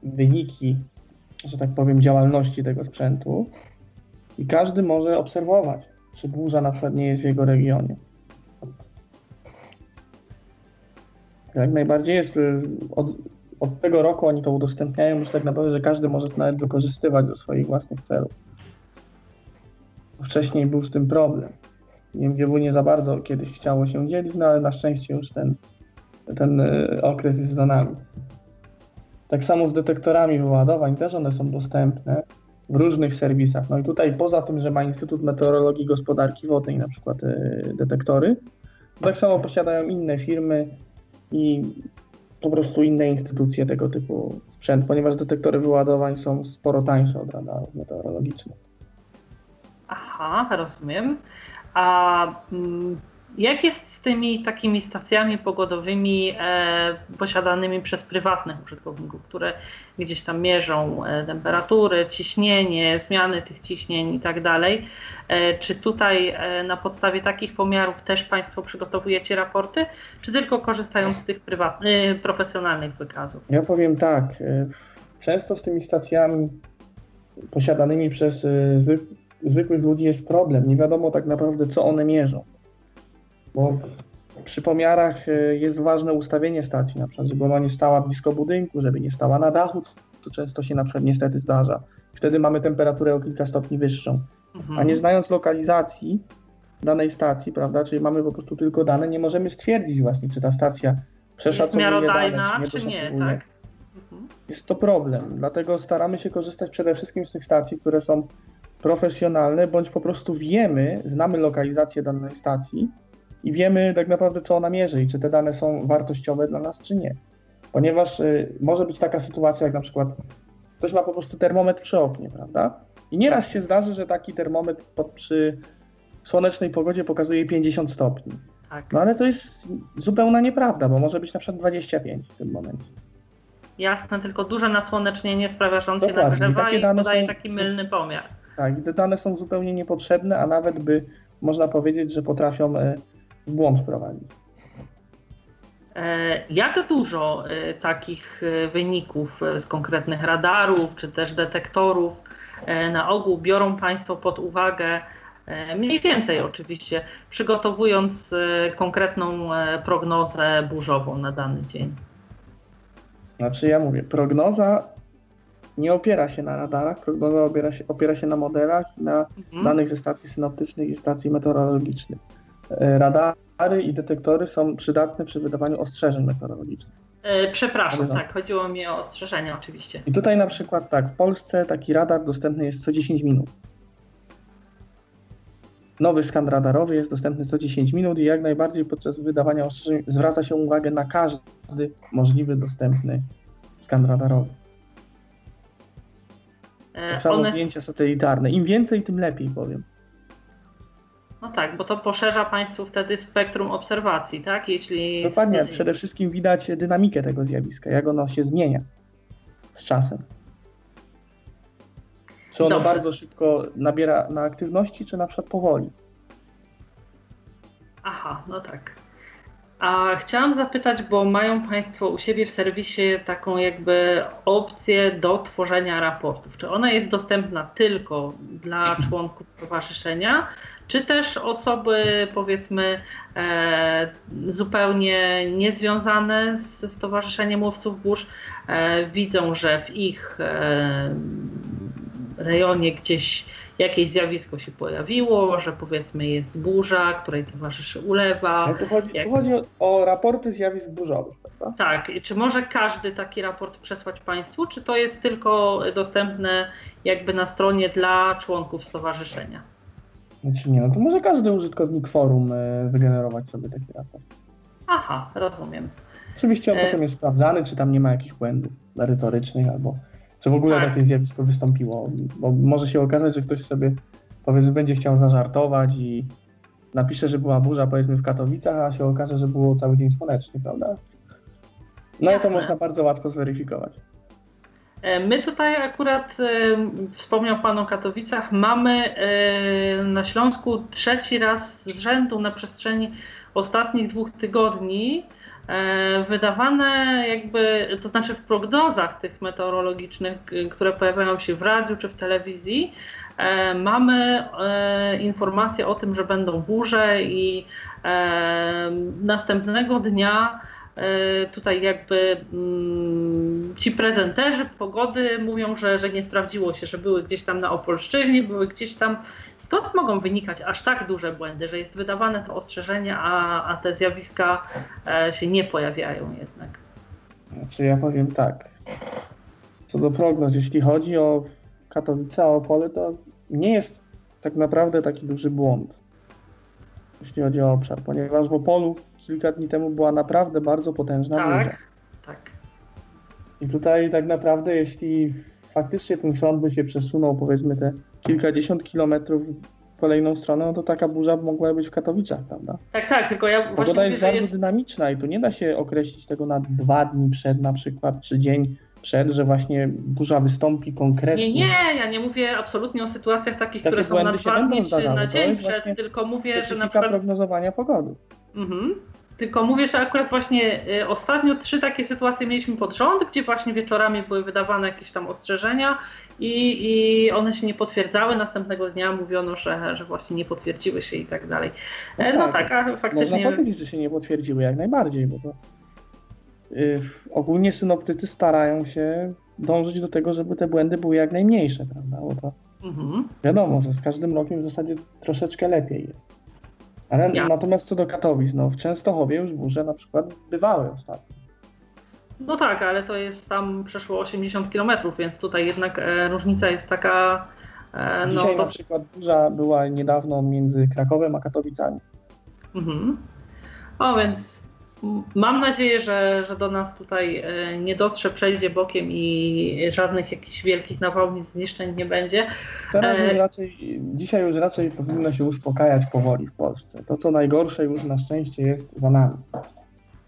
wyniki, że tak powiem, działalności tego sprzętu i każdy może obserwować, czy burza na przykład nie jest w jego regionie. Jak najbardziej jest, y, od, od tego roku oni to udostępniają, już tak naprawdę, że każdy może to nawet wykorzystywać do swoich własnych celów. Wcześniej był z tym problem. IMGW nie za bardzo kiedyś chciało się dzielić, no ale na szczęście już ten, ten y, okres jest za nami. Tak samo z detektorami wyładowań, też one są dostępne w różnych serwisach. No i tutaj poza tym, że ma Instytut Meteorologii i Gospodarki Wodnej na przykład y, detektory, tak samo posiadają inne firmy i po prostu inne instytucje tego typu sprzęt, ponieważ detektory wyładowań są sporo tańsze od radarów meteorologicznych. aha, rozumiem. A mm, jak jest z tymi takimi stacjami pogodowymi e, posiadanymi przez prywatnych użytkowników, które gdzieś tam mierzą e, ciśnienie, zmiany tych ciśnień i tak dalej? E, czy tutaj e, na podstawie takich pomiarów też Państwo przygotowujecie raporty, czy tylko korzystają z tych prywatnych, profesjonalnych wykazów? Ja powiem tak. e, Często z tymi stacjami posiadanymi przez e, zwyk- zwykłych ludzi jest problem. Nie wiadomo tak naprawdę, co one mierzą. Bo przy pomiarach e, jest ważne ustawienie stacji, na przykład, żeby ona nie stała blisko budynku, żeby nie stała na dachu, co często się na przykład niestety zdarza. Wtedy mamy temperaturę o kilka stopni wyższą. Mhm. A nie znając lokalizacji danej stacji, prawda, czyli mamy po prostu tylko dane, nie możemy stwierdzić właśnie, czy ta stacja jest przeszacowuje dane, miarodajna, czy nie czy nie, tak? Mhm. Jest to problem, dlatego staramy się korzystać przede wszystkim z tych stacji, które są profesjonalne, bądź po prostu wiemy, znamy lokalizację danej stacji i wiemy tak naprawdę, co ona mierzy i czy te dane są wartościowe dla nas, czy nie. Ponieważ y, może być taka sytuacja, jak na przykład ktoś ma po prostu termometr przy oknie, prawda? I nieraz się zdarzy, że taki termometr pod, przy słonecznej pogodzie pokazuje 50 stopni. tak. No ale to jest zupełna nieprawda, bo może być na przykład 25 w tym momencie. Jasne, tylko duże nasłonecznienie sprawia, że on się Dokładnie. I nagrzewa i dane podaje są- taki mylny pomiar. Tak, i te dane są zupełnie niepotrzebne, a nawet by można powiedzieć, że potrafią e, błąd wprowadzić. E, Jak dużo e, takich e, wyników z konkretnych radarów czy też detektorów na ogół biorą Państwo pod uwagę, mniej więcej oczywiście, przygotowując konkretną prognozę burzową na dany dzień? Znaczy ja mówię, prognoza nie opiera się na radarach, prognoza opiera się, opiera się na modelach, na Mhm. danych ze stacji synoptycznych i stacji meteorologicznych. E, Radary i detektory są przydatne przy wydawaniu ostrzeżeń meteorologicznych. E, Przepraszam, tak, chodziło mi o ostrzeżenia oczywiście. I tutaj na przykład tak, w Polsce taki radar dostępny jest co 10 minut. Nowy skan radarowy jest dostępny co 10 minut i jak najbardziej podczas wydawania ostrzeżeń zwraca się uwagę na każdy możliwy dostępny skan radarowy. E, Tak samo one- zdjęcia satelitarne. Im więcej, tym lepiej powiem. No tak, bo to poszerza Państwu wtedy spektrum obserwacji, tak? Jeśli Dokładnie, przede wszystkim widać dynamikę tego zjawiska, jak ono się zmienia z czasem. Czy ono Dobrze. bardzo szybko nabiera na aktywności, czy na przykład powoli. Aha, no tak. A chciałam zapytać, bo mają Państwo u siebie w serwisie taką jakby opcję do tworzenia raportów. Czy ona jest dostępna tylko dla członków towarzyszenia, czy też osoby powiedzmy e, zupełnie niezwiązane z Stowarzyszeniem Łowców Burz e, widzą, że w ich e, rejonie gdzieś jakieś zjawisko się pojawiło, że powiedzmy jest burza, której towarzyszy ulewa. No tu chodzi, jak- tu chodzi o, o raporty zjawisk burzowych, prawda? Tak, czy może każdy taki raport przesłać Państwu, czy to jest tylko dostępne jakby na stronie dla członków stowarzyszenia? Znaczy nie, no to może każdy użytkownik forum e, wygenerować sobie taki raport. Aha, rozumiem. Oczywiście on E- potem jest sprawdzany, czy tam nie ma jakichś błędów merytorycznych, albo czy w ogóle Tak. takie zjawisko wystąpiło. Bo może się okazać, że ktoś sobie powiedzmy będzie chciał zażartować i napisze, że była burza powiedzmy w Katowicach, a się okaże, że było cały dzień słonecznie, prawda? No i to Jasne. można bardzo łatwo zweryfikować. E, My tutaj akurat, e, wspomniał Pan o Katowicach, mamy e, na Śląsku trzeci raz z rzędu na przestrzeni ostatnich dwóch tygodni wydawane jakby, to znaczy w prognozach tych meteorologicznych, które pojawiają się w radiu czy w telewizji, mamy informacje o tym, że będą burze i następnego dnia tutaj jakby mm, ci prezenterzy pogody mówią, że, że nie sprawdziło się, że były gdzieś tam na Opolszczyźnie, były gdzieś tam. Skąd mogą wynikać aż tak duże błędy, że jest wydawane to ostrzeżenie, a, a te zjawiska e, się nie pojawiają jednak? Znaczy ja powiem tak. Co do prognoz, jeśli chodzi o Katowice, o Opole, to nie jest tak naprawdę taki duży błąd, jeśli chodzi o obszar, ponieważ w Opolu kilka dni temu była naprawdę bardzo potężna burza. Tak, tak. I tutaj tak naprawdę, jeśli faktycznie ten front by się przesunął, powiedzmy te kilkadziesiąt kilometrów kolejną stronę, no to taka burza mogła być w Katowicach, prawda? Tak, tak, tylko ja właśnie Pogoda jest mówię, bardzo jest... dynamiczna i tu nie da się określić tego na dwa dni przed na przykład, czy dzień przed, że właśnie burza wystąpi konkretnie. Nie, nie, ja nie mówię absolutnie o sytuacjach takich, Takie które są na dwa dni czy na dzień przed, tylko mówię, że na przykład prognozowania pogody. Mhm. Tylko mówię, że akurat właśnie y, ostatnio trzy takie sytuacje mieliśmy pod rząd, gdzie właśnie wieczorami były wydawane jakieś tam ostrzeżenia i, i one się nie potwierdzały. Następnego dnia mówiono, że, że właśnie nie potwierdziły się i tak dalej. E, No, No tak, tak, a faktycznie. Można powiedzieć, że się nie potwierdziły jak najbardziej, bo to y, ogólnie synoptycy starają się dążyć do tego, żeby te błędy były jak najmniejsze, prawda? Bo to Mhm. wiadomo, że z każdym rokiem w zasadzie troszeczkę lepiej jest. Ale Jasne. natomiast co do Katowic, no w Częstochowie już burze na przykład bywały ostatnio. No tak, ale to jest tam przeszło 80 km, więc tutaj jednak e, różnica jest taka. E, no, Dzisiaj na przykład burza była niedawno między Krakowem a Katowicami. Mhm. O, więc mam nadzieję, że, że do nas tutaj e, nie dotrze, przejdzie bokiem i żadnych jakichś wielkich nawałnic, zniszczeń nie będzie. Teraz E, już raczej, dzisiaj już raczej powinno się uspokajać powoli w Polsce. To, co najgorsze już na szczęście jest za nami.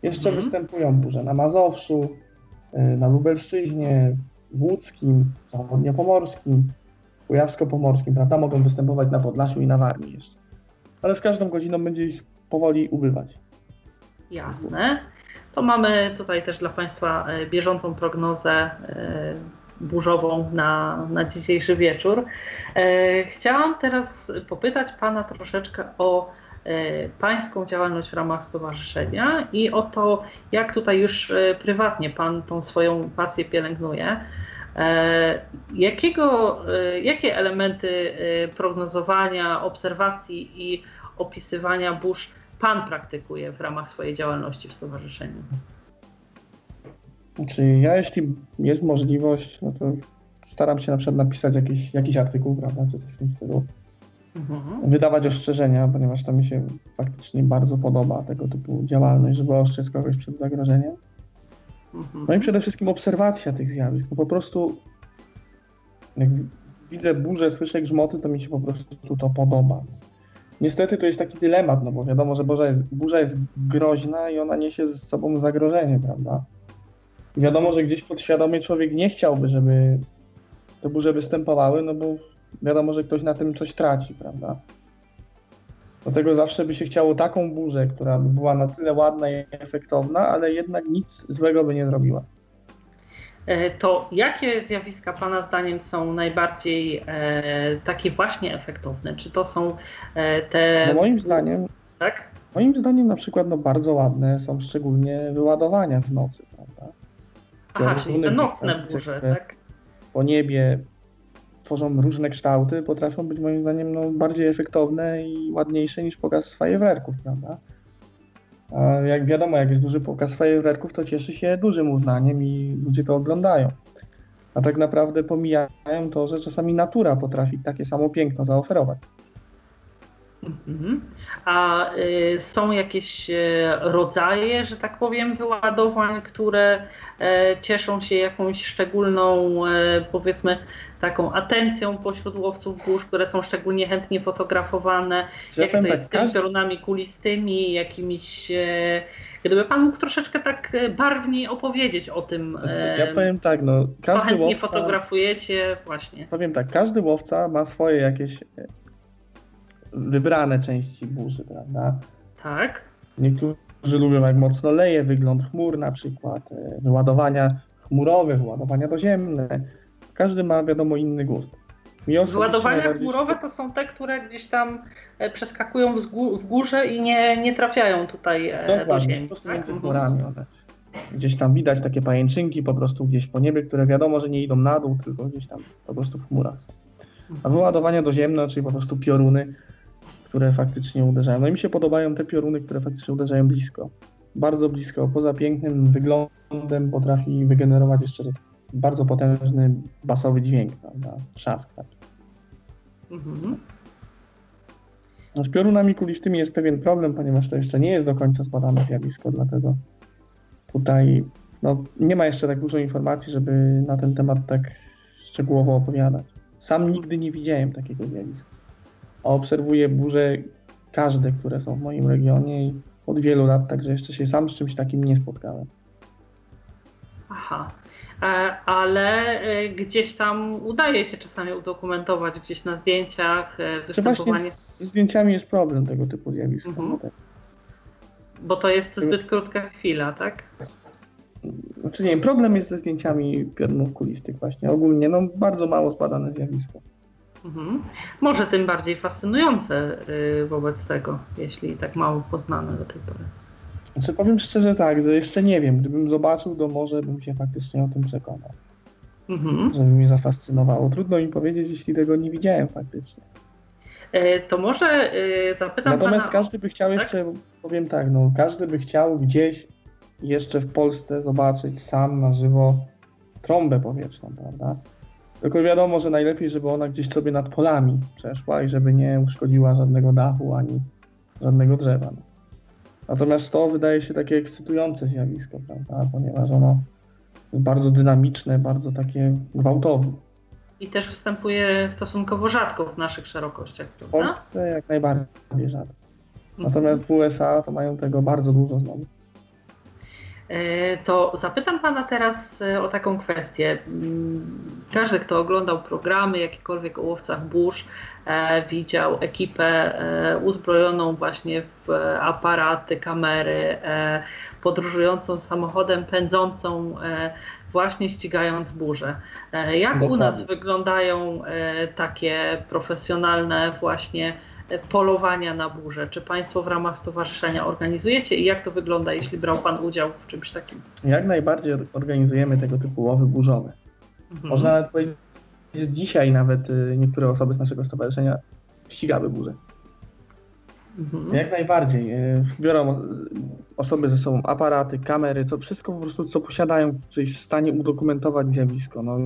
Jeszcze Mhm. występują burze na Mazowszu, y, na Lubelszczyźnie, w Łódzkim, Zachodniopomorskim, Kujawsko-Pomorskim, prawda? Mogą występować na Podlasiu i na Warmii jeszcze. Ale z każdą godziną będzie ich powoli ubywać. Jasne. To mamy tutaj też dla Państwa e, bieżącą prognozę e, burzową na, na dzisiejszy wieczór. E, Chciałam teraz popytać Pana troszeczkę o Pańską działalność w ramach stowarzyszenia i o to, jak tutaj już prywatnie Pan tą swoją pasję pielęgnuje. Jakiego, jakie elementy prognozowania, obserwacji i opisywania burz Pan praktykuje w ramach swojej działalności w stowarzyszeniu? Znaczy ja, jeśli jest możliwość, no to staram się na przykład napisać jakiś, jakiś artykuł, prawda, czy coś w tym stylu. Mhm. wydawać ostrzeżenia, ponieważ to mi się faktycznie bardzo podoba tego typu działalność, żeby ostrzec kogoś przed zagrożeniem. Mhm. No i przede wszystkim obserwacja tych zjawisk. No po prostu jak widzę burzę, słyszę grzmoty, to mi się po prostu to podoba. Niestety to jest taki dylemat, no bo wiadomo, że burza jest, burza jest groźna i ona niesie ze sobą zagrożenie, prawda? Wiadomo, że gdzieś podświadomie człowiek nie chciałby, żeby te burze występowały, no bo wiadomo, że ktoś na tym coś traci, prawda? Dlatego zawsze by się chciało taką burzę, która by była na tyle ładna i efektowna, ale jednak nic złego by nie zrobiła. E, To jakie zjawiska Pana zdaniem są najbardziej e, takie właśnie efektowne? Czy to są e, te. No moim zdaniem, Tak? moim zdaniem na przykład no bardzo ładne są szczególnie wyładowania w nocy, prawda? Aha, czyli te nocne burze, tak? Po niebie tworzą różne kształty, potrafią być moim zdaniem no, bardziej efektowne i ładniejsze niż pokaz fajerwerków, prawda? Jak wiadomo, jak jest duży pokaz fajerwerków, to cieszy się dużym uznaniem i ludzie to oglądają. A tak naprawdę pomijają to, że czasami natura potrafi takie samo piękno zaoferować. Mhm. A y, są jakieś e, rodzaje, że tak powiem, wyładowań, które e, cieszą się jakąś szczególną, e, powiedzmy, taką atencją pośród łowców burz, które są szczególnie chętnie fotografowane? Czy ja Jak to powiem jest z tymi każdy- piorunami kulistymi, jakimiś... E, gdyby Pan mógł troszeczkę tak barwniej opowiedzieć o tym, Znaczy, ja powiem tak, no co każdy chętnie łowca, fotografujecie, właśnie. powiem tak, każdy łowca ma swoje jakieś wybrane części burzy, prawda? Tak? Niektórzy lubią jak mocno leje wygląd chmur na przykład, e, wyładowania chmurowe, wyładowania doziemne. Każdy ma wiadomo inny gust. Wyładowania chmurowe to są te, które gdzieś tam e, przeskakują w, górze i nie, nie trafiają tutaj e, do Dokładnie, ziemi. po prostu tak? między Mhm. chmurami one. Gdzieś tam widać takie pajęczynki po prostu gdzieś po niebie, które wiadomo, że nie idą na dół, tylko gdzieś tam po prostu w chmurach są. A wyładowania doziemne, czyli po prostu pioruny, które faktycznie uderzają. No i mi się podobają te pioruny, które faktycznie uderzają blisko. Bardzo blisko. Poza pięknym wyglądem potrafi wygenerować jeszcze bardzo potężny basowy dźwięk, prawda? Trzask. Tak. Mhm. No z piorunami kulistymi jest pewien problem, ponieważ to jeszcze nie jest do końca zbadane zjawisko, dlatego tutaj no, nie ma jeszcze tak dużo informacji, żeby na ten temat tak szczegółowo opowiadać. Sam nigdy nie widziałem takiego zjawiska. Obserwuję burze każde, które są w moim regionie i od wielu lat, także jeszcze się sam z czymś takim nie spotkałem. Aha. E, ale e, gdzieś tam udaje się czasami udokumentować gdzieś na zdjęciach e, występowanie. Właśnie z zdjęciami jest problem tego typu zjawiska. Mhm. Tak. Bo to jest zbyt krótka chwila, tak? Znaczy nie wiem, problem jest ze zdjęciami piorunów właśnie. Ogólnie no, bardzo mało zbadane zjawisko. Mhm. Może tym bardziej fascynujące y, wobec tego, jeśli tak mało poznane do tej pory. Znaczy powiem szczerze tak, że jeszcze nie wiem. Gdybym zobaczył, to może bym się faktycznie o tym przekonał. Mhm. Żeby mnie zafascynowało. Trudno mi powiedzieć, jeśli tego nie widziałem faktycznie. E, to może e, zapytam Natomiast pana... każdy by chciał tak? jeszcze, powiem tak, no każdy by chciał gdzieś jeszcze w Polsce zobaczyć sam na żywo trąbę powietrzną, prawda? Tylko wiadomo, że najlepiej, żeby ona gdzieś sobie nad polami przeszła i żeby nie uszkodziła żadnego dachu ani żadnego drzewa. No. Natomiast to wydaje się takie ekscytujące zjawisko, prawda? Ponieważ ono jest bardzo dynamiczne, bardzo takie gwałtowne. I też występuje stosunkowo rzadko w naszych szerokościach. Prawda? W Polsce jak najbardziej rzadko. Natomiast w USA to mają tego bardzo dużo znowu. E, to zapytam Pana teraz e, o taką kwestię. Mm, każdy, kto oglądał programy, jakiekolwiek o łowcach burz, e, widział ekipę uzbrojoną właśnie w aparaty, kamery, podróżującą samochodem, pędzącą właśnie ścigając burzę. Jak Dokładnie. u nas wyglądają takie profesjonalne właśnie polowania na burze? Czy Państwo w ramach stowarzyszenia organizujecie i jak to wygląda, jeśli brał Pan udział w czymś takim? Jak najbardziej organizujemy tego typu łowy burzowe. Mhm. Można nawet powiedzieć, że dzisiaj nawet y, niektóre osoby z naszego stowarzyszenia ścigały burze. Mhm. Jak najbardziej. Y, biorą osoby ze sobą aparaty, kamery, co wszystko po prostu, co posiadają, co jest w stanie udokumentować zjawisko. No,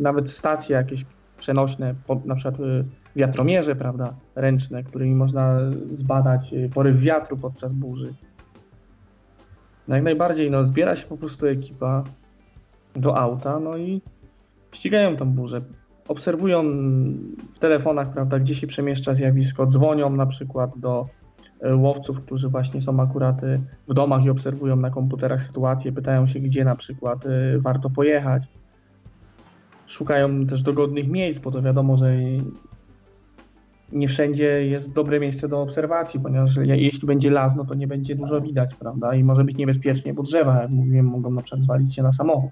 nawet stacje jakieś przenośne, na przykład y, wiatromierze, prawda, ręczne, którymi można zbadać y, poryw wiatru podczas burzy. No jak najbardziej, no zbiera się po prostu ekipa do auta, no i ścigają tą burzę. Obserwują w telefonach, prawda, gdzie się przemieszcza zjawisko, dzwonią na przykład do y, łowców, którzy właśnie są akurat y, w domach i obserwują na komputerach sytuację, pytają się, gdzie na przykład warto pojechać. Szukają też dogodnych miejsc, bo to wiadomo, że nie wszędzie jest dobre miejsce do obserwacji, ponieważ jeśli będzie las, no to nie będzie dużo widać, prawda? I może być niebezpiecznie, bo drzewa, jak mówiłem, mogą na przykład zwalić się na samochód.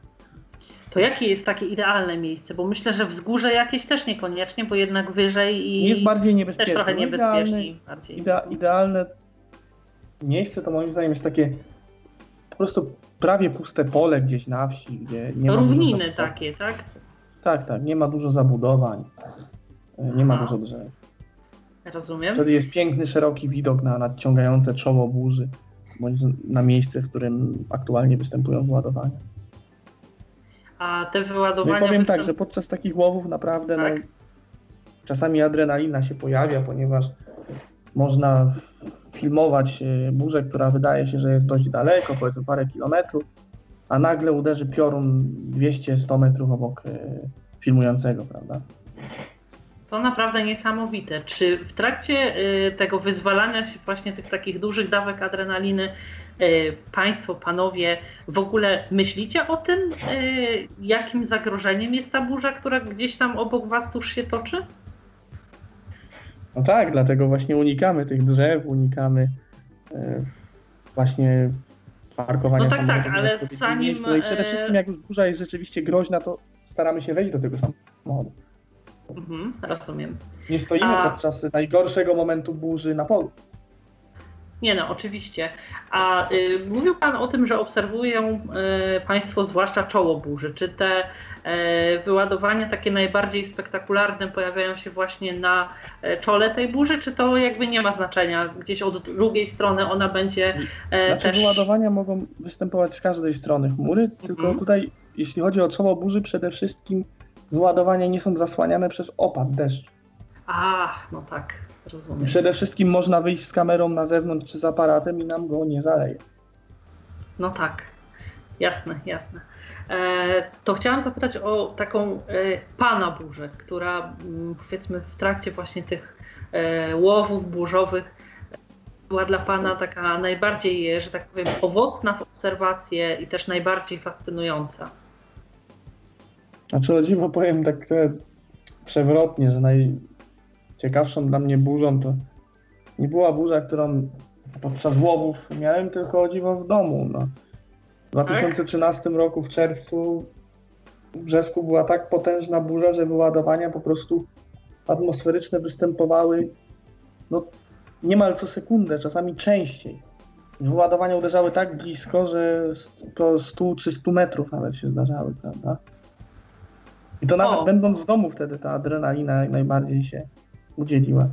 To jakie jest takie idealne miejsce? Bo myślę, że wzgórze jakieś też niekoniecznie, bo jednak wyżej i jest bardziej niebezpieczne. Też trochę niebezpieczniej. Bardziej. Idea, idealne miejsce to moim zdaniem jest takie po prostu prawie puste pole gdzieś na wsi, gdzie nie ma Równiny takie, tak? Tak, tak. Nie ma dużo zabudowań, nie ma dużo drzew. Rozumiem. Wtedy jest piękny, szeroki widok na nadciągające czoło burzy, bądź na miejsce, w którym aktualnie występują wyładowania. A te wyładowania. No powiem występ... tak, że podczas takich łowów naprawdę no, tak. no, czasami adrenalina się pojawia, ponieważ można filmować e, burzę, która wydaje się, że jest dość daleko, powiedzmy parę kilometrów, a nagle uderzy piorun 200-100 metrów obok e, filmującego, prawda? To naprawdę niesamowite. Czy w trakcie y, tego wyzwalania się właśnie tych takich dużych dawek adrenaliny y, Państwo, Panowie w ogóle myślicie o tym, y, jakim zagrożeniem jest ta burza, która gdzieś tam obok Was tuż się toczy? No tak, dlatego właśnie unikamy tych drzew, unikamy właśnie parkowania No tak, tak, ale zanim... No i przede wszystkim jak już burza jest rzeczywiście groźna, to staramy się wejść do tego samochodu. Mhm, rozumiem. Nie stoimy A... podczas najgorszego momentu burzy na polu. Nie no, oczywiście. A y, mówił Pan o tym, że obserwują y, Państwo zwłaszcza czoło burzy. Czy te y, wyładowania takie najbardziej spektakularne pojawiają się właśnie na y, czole tej burzy, czy to jakby nie ma znaczenia? Gdzieś od drugiej strony ona będzie y, znaczy, też... wyładowania mogą występować z każdej strony chmury, mhm. tylko tutaj jeśli chodzi o czoło burzy, przede wszystkim wyładowania nie są zasłaniane przez opad deszczu. A, no tak, rozumiem. Przede wszystkim można wyjść z kamerą na zewnątrz czy z aparatem i nam go nie zaleje. No tak, jasne, jasne. E, to chciałam zapytać o taką e, pana burzę, która mm, powiedzmy w trakcie właśnie tych e, łowów burzowych była dla Pana taka najbardziej, że tak powiem, owocna w obserwacje i też najbardziej fascynująca? Znaczy o dziwo powiem tak przewrotnie, że najciekawszą dla mnie burzą to nie była burza, którą podczas łowów miałem, tylko o dziwo w domu. No. W 2013 roku w czerwcu w Brzesku była tak potężna burza, że wyładowania po prostu atmosferyczne występowały no, niemal co sekundę, czasami częściej. Wyładowania uderzały tak blisko, że to 100 czy 100 metrów nawet się zdarzały, prawda? I to nawet o. będąc w domu wtedy ta adrenalina najbardziej się udzieliła.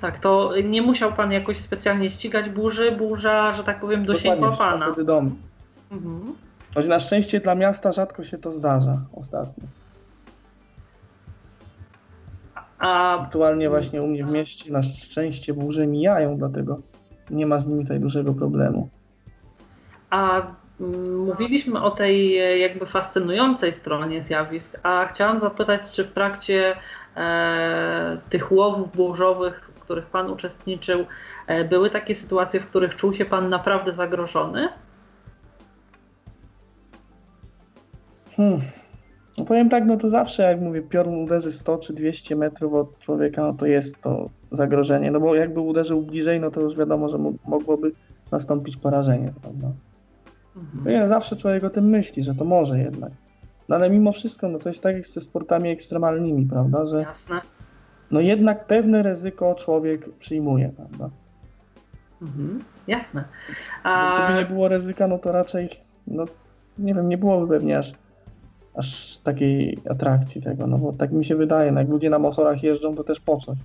Tak, to nie musiał pan jakoś specjalnie ścigać burzy, burza, że tak powiem, dosięgła pana. wtedy dom. Mhm. Choć na szczęście dla miasta rzadko się to zdarza ostatnio. A... Aktualnie właśnie u mnie w mieście na szczęście burze mijają, dlatego nie ma z nimi tutaj dużego problemu. A mówiliśmy o tej e, jakby fascynującej stronie zjawisk, a chciałam zapytać, czy w trakcie e, tych łowów burzowych, w których Pan uczestniczył, e, były takie sytuacje, w których czuł się Pan naprawdę zagrożony? Hmm. No powiem tak, no to zawsze jak mówię, piorun uderzy 100 czy 200 metrów od człowieka, no to jest to zagrożenie, no bo jakby uderzył bliżej, no to już wiadomo, że mogłoby nastąpić porażenie, prawda? No zawsze człowiek o tym myśli, że to może jednak. No ale mimo wszystko, no to jest tak jak ze sportami ekstremalnymi, prawda, że Jasne. no jednak pewne ryzyko człowiek przyjmuje, prawda? Mhm. Jasne. A... Gdyby nie było ryzyka, no to raczej, no nie wiem, nie byłoby pewnie aż aż takiej atrakcji tego, no bo tak mi się wydaje, no jak ludzie na motorach jeżdżą, to też po coś.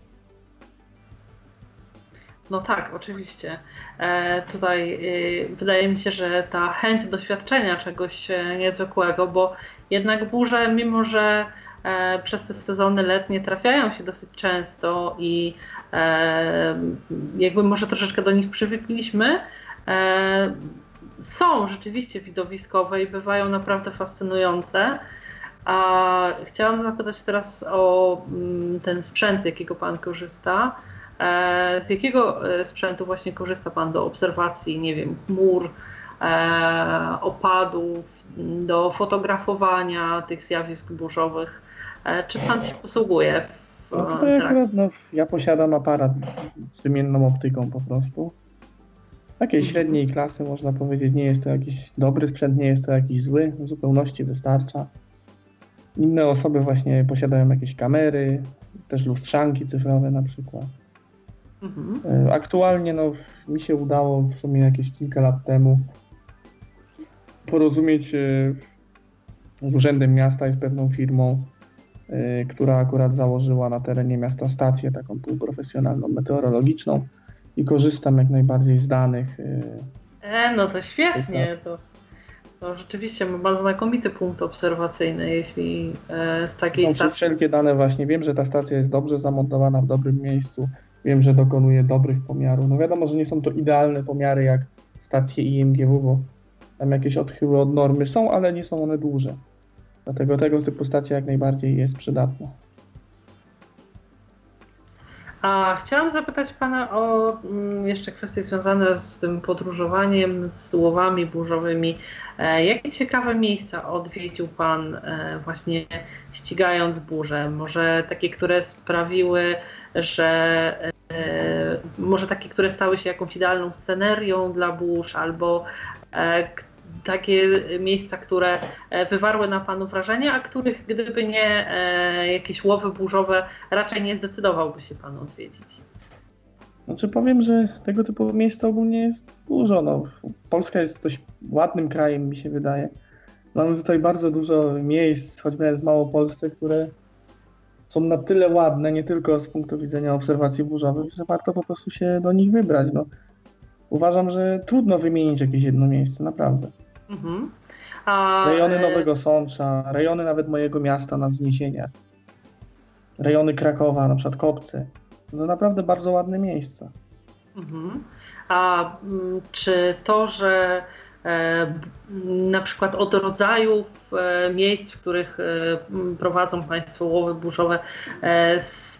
No tak, oczywiście. E, tutaj e, wydaje mi się, że ta chęć doświadczenia czegoś e, niezwykłego, bo jednak burze, mimo że e, przez te sezony letnie trafiają się dosyć często i jakby może troszeczkę do nich przywykliśmy, są rzeczywiście widowiskowe i bywają naprawdę fascynujące. A chciałam zapytać teraz o mm, ten sprzęt, z jakiego Pan korzysta. E, z jakiego e, sprzętu właśnie korzysta Pan do obserwacji, nie wiem, chmur, e, opadów, do fotografowania tych zjawisk burzowych? Czy Pan się posługuje? W, no tutaj akurat, no, ja posiadam aparat z wymienną optyką po prostu takiej średniej klasy można powiedzieć. Nie jest to jakiś dobry sprzęt, nie jest to jakiś zły, w zupełności wystarcza. Inne osoby właśnie posiadają jakieś kamery, też lustrzanki cyfrowe na przykład. Mhm. E, aktualnie no, mi się udało w sumie jakieś kilka lat temu porozumieć e, z Urzędem Miasta i z pewną firmą, e, która akurat założyła na terenie miasta stację taką półprofesjonalną, meteorologiczną i korzystam jak najbardziej z danych. E, no to świetnie. To, to rzeczywiście ma bardzo znakomity punkt obserwacyjny, jeśli e, z takiej Są stacji... wszelkie dane właśnie. Wiem, że ta stacja jest dobrze zamontowana w dobrym miejscu. Wiem, że dokonuje dobrych pomiarów. No wiadomo, że nie są to idealne pomiary jak stacje IMGW, bo tam jakieś odchyły od normy są, ale nie są one duże. Dlatego tego typu stacja jak najbardziej jest przydatna. A chciałam zapytać Pana o mm, jeszcze kwestie związane z tym podróżowaniem, z łowami burzowymi. E, jakie ciekawe miejsca odwiedził Pan e, właśnie ścigając burze? Może takie, które sprawiły, że może takie, które stały się jakąś idealną scenerią dla burz, albo takie miejsca, które e, wywarły na Panu wrażenie, a których gdyby nie e, jakieś łowy burzowe, raczej nie zdecydowałby się Pan odwiedzić? Znaczy powiem, że tego typu miejsc ogólnie jest dużo. No, Polska jest dość ładnym krajem, mi się wydaje. Mamy tutaj bardzo dużo miejsc, choćby w Małopolsce, które są na tyle ładne, nie tylko z punktu widzenia obserwacji burzowych, że warto po prostu się do nich wybrać. No, uważam, że trudno wymienić jakieś jedno miejsce, naprawdę. Mhm. A, rejony e, Nowego Sącza, rejony nawet mojego miasta na wzniesieniach, rejony Krakowa, na przykład Kopcy. To naprawdę bardzo ładne miejsca. Mhm. A mm, czy to, że na przykład od rodzajów miejsc, w których prowadzą Państwo łowy burzowe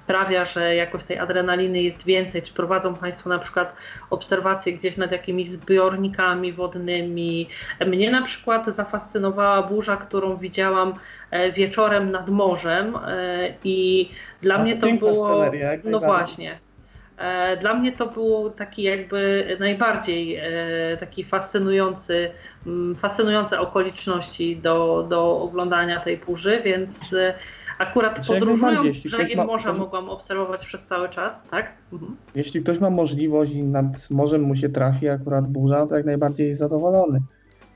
sprawia, że jakoś tej adrenaliny jest więcej? Czy prowadzą Państwo na przykład obserwacje gdzieś nad jakimiś zbiornikami wodnymi? Mnie na przykład zafascynowała burza, którą widziałam e, wieczorem nad morzem e, i dla A mnie to było... No właśnie. E, dla mnie to był taki jakby najbardziej taki fascynujący, fascynujące okoliczności do, do oglądania tej burzy, więc Akurat znaczy, podróżując brzegiem ma, morza ktoś... mogłam obserwować przez cały czas, tak? Mhm. Jeśli ktoś ma możliwość i nad morzem mu się trafi akurat burza, to jak najbardziej jest zadowolony.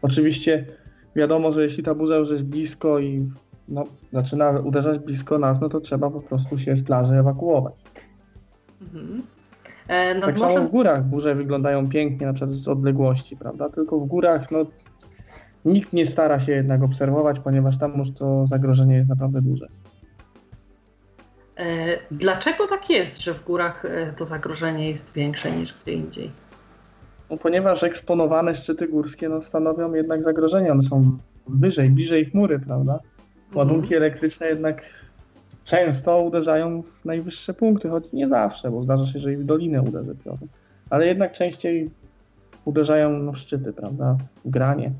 Oczywiście wiadomo, że jeśli ta burza już jest blisko i no, zaczyna uderzać blisko nas, no to trzeba po prostu się z plaży ewakuować. Mhm. E, tak samo w górach burze wyglądają pięknie, na przykład z odległości, prawda? Tylko w górach no, nikt nie stara się jednak obserwować, ponieważ tam już to zagrożenie jest naprawdę duże. E, dlaczego tak jest, że w górach e, to zagrożenie jest większe niż gdzie indziej? No, ponieważ eksponowane szczyty górskie no, stanowią jednak zagrożenie. One są wyżej, bliżej chmury, prawda? Mhm. Ładunki mhm. elektryczne jednak często uderzają w najwyższe punkty, choć nie zawsze, bo zdarza się, że i w dolinę uderzy piorun. Ale jednak częściej uderzają no, w szczyty, prawda? W granie.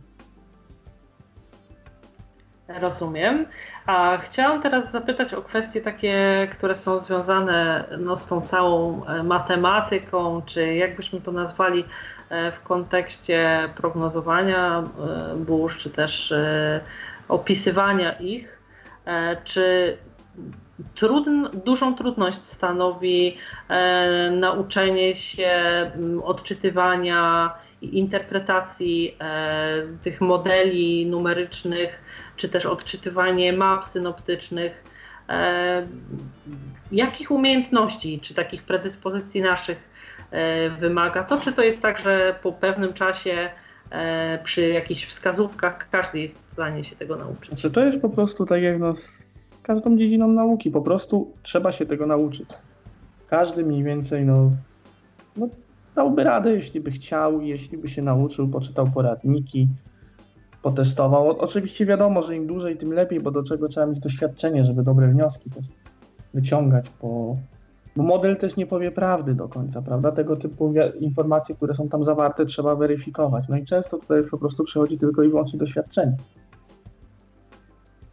Rozumiem. A chciałam teraz zapytać o kwestie takie, które są związane no, z tą całą e, matematyką, czy jakbyśmy to nazwali e, w kontekście prognozowania e, burz, czy też opisywania ich. Czy trudn, dużą trudność stanowi nauczenie się odczytywania i interpretacji tych modeli numerycznych czy też odczytywanie map synoptycznych. E, jakich umiejętności, czy takich predyspozycji naszych e, wymaga to, czy to jest tak, że po pewnym czasie e, przy jakichś wskazówkach każdy jest w stanie się tego nauczyć? Znaczy to jest po prostu tak jak no, każdą dziedziną nauki, po prostu trzeba się tego nauczyć. Każdy mniej więcej no, no dałby radę, jeśli by chciał, jeśli by się nauczył, poczytał poradniki, potestował. Oczywiście wiadomo, że im dłużej, tym lepiej, bo do czego trzeba mieć doświadczenie, żeby dobre wnioski też wyciągać, bo, bo model też nie powie prawdy do końca, prawda? Tego typu informacje, które są tam zawarte, trzeba weryfikować. No i często tutaj po prostu przychodzi tylko i wyłącznie doświadczenie.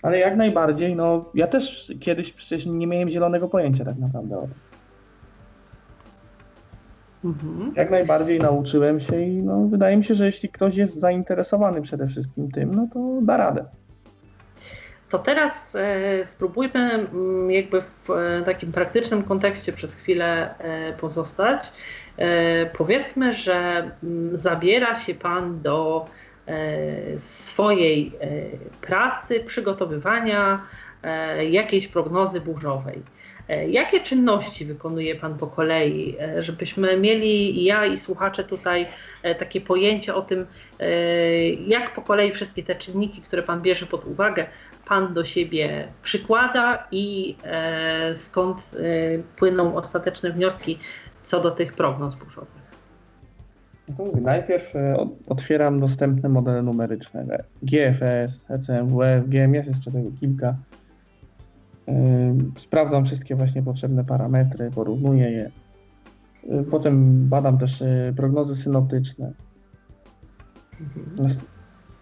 Ale jak najbardziej, no ja też kiedyś przecież nie miałem zielonego pojęcia tak naprawdę o tym. Mhm. Jak najbardziej nauczyłem się i no, wydaje mi się, że jeśli ktoś jest zainteresowany przede wszystkim tym, no to da radę. To teraz e, spróbujmy jakby w e, takim praktycznym kontekście przez chwilę e, pozostać. Powiedzmy, że zabiera się Pan do swojej e, pracy, przygotowywania jakiejś prognozy burzowej. E, jakie czynności wykonuje Pan po kolei, e, żebyśmy mieli i ja i słuchacze tutaj e, takie pojęcie o tym, jak po kolei wszystkie te czynniki, które Pan bierze pod uwagę, Pan do siebie przykłada i skąd płyną ostateczne wnioski co do tych prognoz burzowych? No mówię, najpierw otwieram dostępne modele numeryczne GFS, ECMWF, GMS, jeszcze tego kilka. Sprawdzam wszystkie właśnie potrzebne parametry, porównuję je. Potem badam też y, prognozy synoptyczne. Mhm.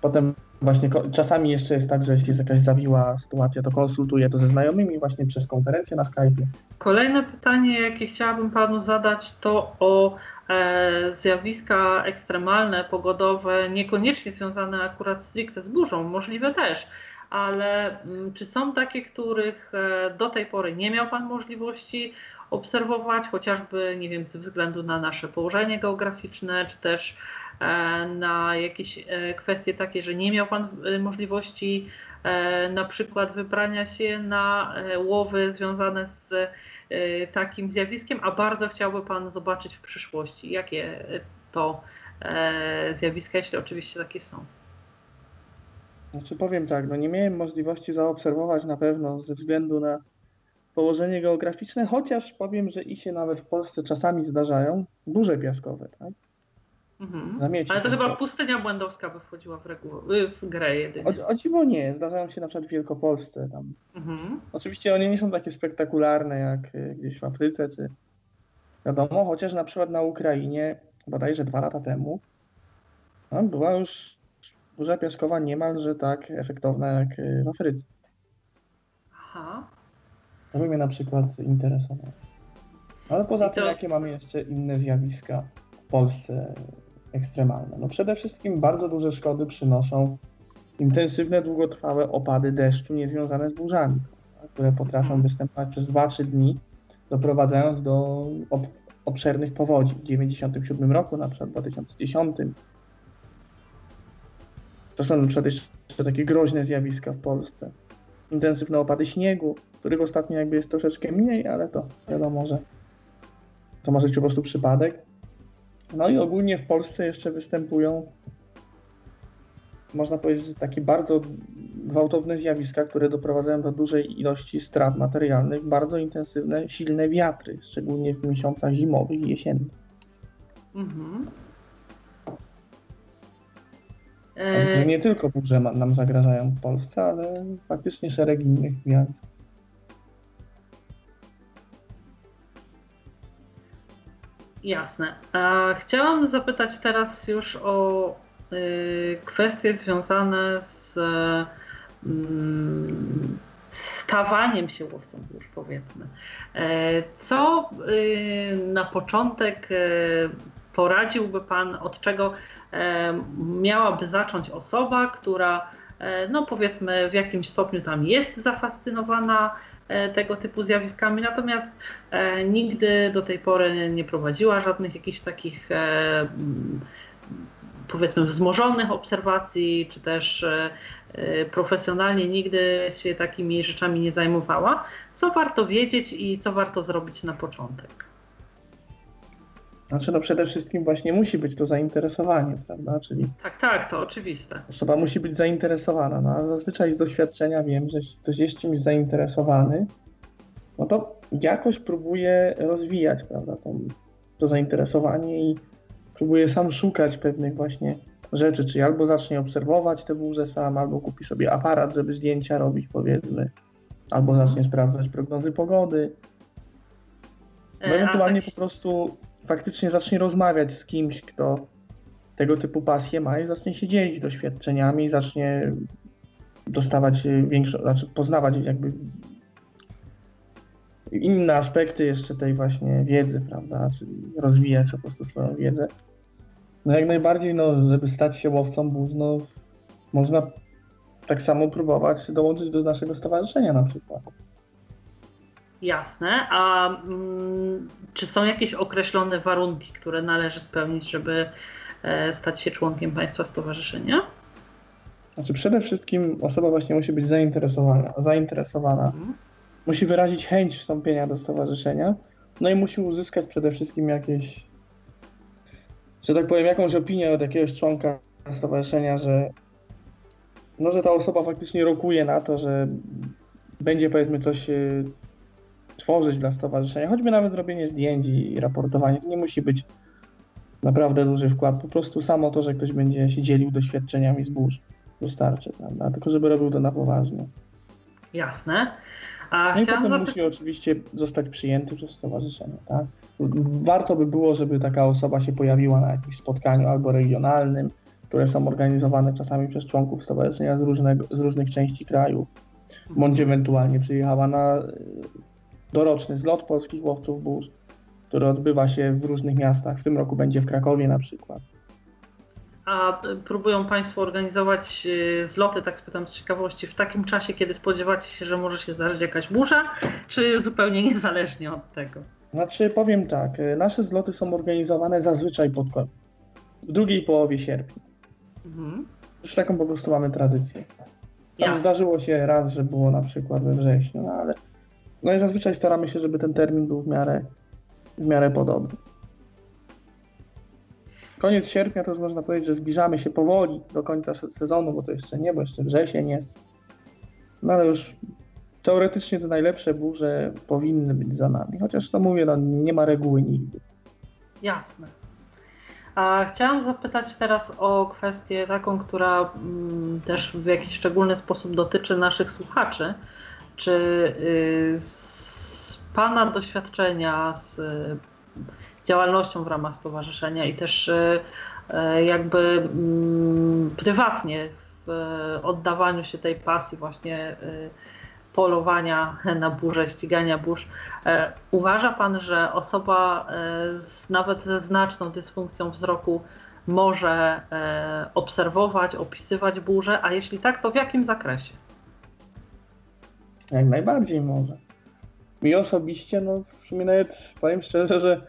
Potem właśnie czasami jeszcze jest tak, że jeśli jest jakaś zawiła sytuacja, to konsultuję to ze znajomymi właśnie przez konferencję na Skype. Kolejne pytanie, jakie chciałabym Panu zadać, to o e, zjawiska ekstremalne, pogodowe, niekoniecznie związane akurat stricte z burzą, możliwe też, ale mm, czy są takie, których e, do tej pory nie miał Pan możliwości obserwować, chociażby, nie wiem, ze względu na nasze położenie geograficzne, czy też e, na jakieś e, kwestie takie, że nie miał Pan możliwości na przykład wybrania się na łowy związane z takim zjawiskiem, a bardzo chciałby Pan zobaczyć w przyszłości, jakie to zjawiska, jeśli oczywiście takie są. Znaczy powiem tak, no nie miałem możliwości zaobserwować na pewno ze względu na położenie geograficzne, chociaż powiem, że i się nawet w Polsce czasami zdarzają burze piaskowe, tak? Mhm. Ale to chyba pustynia błędowska by wchodziła w, reguł, w grę jedynie. O, o dziwo nie, zdarzają się na przykład w Wielkopolsce. Tam. Mhm. Oczywiście one nie są takie spektakularne jak y, gdzieś w Afryce, czy wiadomo, chociaż na przykład na Ukrainie bodajże dwa lata temu no, była już burza piaskowa niemalże tak efektowna jak y, w Afryce. Aha. To by mnie na przykład interesowało. Ale poza to- tym, jakie mamy jeszcze inne zjawiska w Polsce ekstremalne? No przede wszystkim bardzo duże szkody przynoszą intensywne, długotrwałe opady deszczu niezwiązane z burzami, które potrafią występować przez 2-3 dni, doprowadzając do ob- obszernych powodzi. W 1997 roku, na przykład w 2010. To są na przykład jeszcze takie groźne zjawiska w Polsce. Intensywne opady śniegu, których ostatnio jakby jest troszeczkę mniej, ale to wiadomo, że to może być po prostu przypadek. No i ogólnie w Polsce jeszcze występują, można powiedzieć, takie bardzo gwałtowne zjawiska, które doprowadzają do dużej ilości strat materialnych, bardzo intensywne, silne wiatry, szczególnie w miesiącach zimowych i jesiennych. Mhm. Także E, nie tylko burze nam zagrażają w Polsce, ale faktycznie szereg innych zjawisk. Jasne. A chciałam zapytać teraz już o y, kwestie związane z mm, stawaniem się łowcą burz, powiedzmy. E, Co y, na początek e, poradziłby Pan, od czego e, miałaby zacząć osoba, która no powiedzmy w jakimś stopniu tam jest zafascynowana tego typu zjawiskami, natomiast e, nigdy do tej pory nie prowadziła żadnych jakichś takich e, mm, powiedzmy wzmożonych obserwacji, czy też e, e, profesjonalnie nigdy się takimi rzeczami nie zajmowała. Co warto wiedzieć i co warto zrobić na początek? Znaczy, no przede wszystkim właśnie musi być to zainteresowanie, prawda? Czyli Tak, tak, to oczywiste. osoba musi być zainteresowana. No, a zazwyczaj z doświadczenia wiem, że jeśli ktoś jest czymś zainteresowany, no to jakoś próbuje rozwijać, prawda, to, to zainteresowanie i próbuje sam szukać pewnych właśnie rzeczy, czyli albo zacznie obserwować te burze sam, albo kupi sobie aparat, żeby zdjęcia robić, powiedzmy, albo zacznie sprawdzać prognozy pogody, no ewentualnie tak- po prostu faktycznie zacznie rozmawiać z kimś, kto tego typu pasję ma i zacznie się dzielić doświadczeniami, zacznie dostawać większą, znaczy poznawać jakby inne aspekty jeszcze tej właśnie wiedzy, prawda, czyli rozwijać po prostu swoją wiedzę. No jak najbardziej, no żeby stać się łowcą burz, no można tak samo próbować dołączyć do naszego stowarzyszenia na przykład. Jasne. A mm, czy są jakieś określone warunki, które należy spełnić, żeby e, stać się członkiem Państwa Stowarzyszenia? Znaczy przede wszystkim osoba właśnie musi być zainteresowana, zainteresowana. Mhm. Musi wyrazić chęć wstąpienia do stowarzyszenia, no i musi uzyskać przede wszystkim jakieś, że tak powiem, jakąś opinię od jakiegoś członka stowarzyszenia, że no, że ta osoba faktycznie rokuje na to, że będzie powiedzmy coś y, tworzyć dla stowarzyszenia, choćby nawet robienie zdjęć i raportowanie. To nie musi być naprawdę duży wkład, po prostu samo to, że ktoś będzie się dzielił doświadczeniami z burz wystarczy, prawda? Tylko żeby robił to na poważnie. Jasne. A No i potem zapytać. musi oczywiście zostać przyjęty przez stowarzyszenie, tak? Warto by było, żeby taka osoba się pojawiła na jakimś spotkaniu albo regionalnym, które są organizowane czasami przez członków stowarzyszenia z, różnego, z różnych części kraju, bądź ewentualnie przyjechała na doroczny zlot polskich łowców burz, który odbywa się w różnych miastach. W tym roku będzie w Krakowie na przykład. A próbują Państwo organizować y, zloty, tak spytam z ciekawości, w takim czasie, kiedy spodziewacie się, że może się zdarzyć jakaś burza, czy zupełnie niezależnie od tego? Znaczy, powiem tak, y, nasze zloty są organizowane zazwyczaj pod koniec, w drugiej połowie sierpnia. Mhm. Już taką po prostu mamy tradycję. Tam Jasne. zdarzyło się raz, że było na przykład we wrześniu, no ale no i zazwyczaj staramy się, żeby ten termin był w miarę, w miarę podobny. Koniec sierpnia to już można powiedzieć, że zbliżamy się powoli do końca se- sezonu, bo to jeszcze nie, bo jeszcze wrzesień jest. No ale już teoretycznie te najlepsze burze powinny być za nami, chociaż to mówię, no, nie ma reguły nigdy. Jasne. A chciałam zapytać teraz o kwestię taką, która mm, też w jakiś szczególny sposób dotyczy naszych słuchaczy. Czy y, z Pana doświadczenia z y, działalnością w ramach stowarzyszenia i też y, jakby mm, prywatnie w oddawaniu się tej pasji właśnie polowania na burzę, ścigania burz. E, uważa Pan, że osoba e, z, nawet ze znaczną dysfunkcją wzroku może e, obserwować, opisywać burzę, a jeśli tak, to w jakim zakresie? Jak najbardziej może. Mi osobiście, no w sumie nawet powiem szczerze, że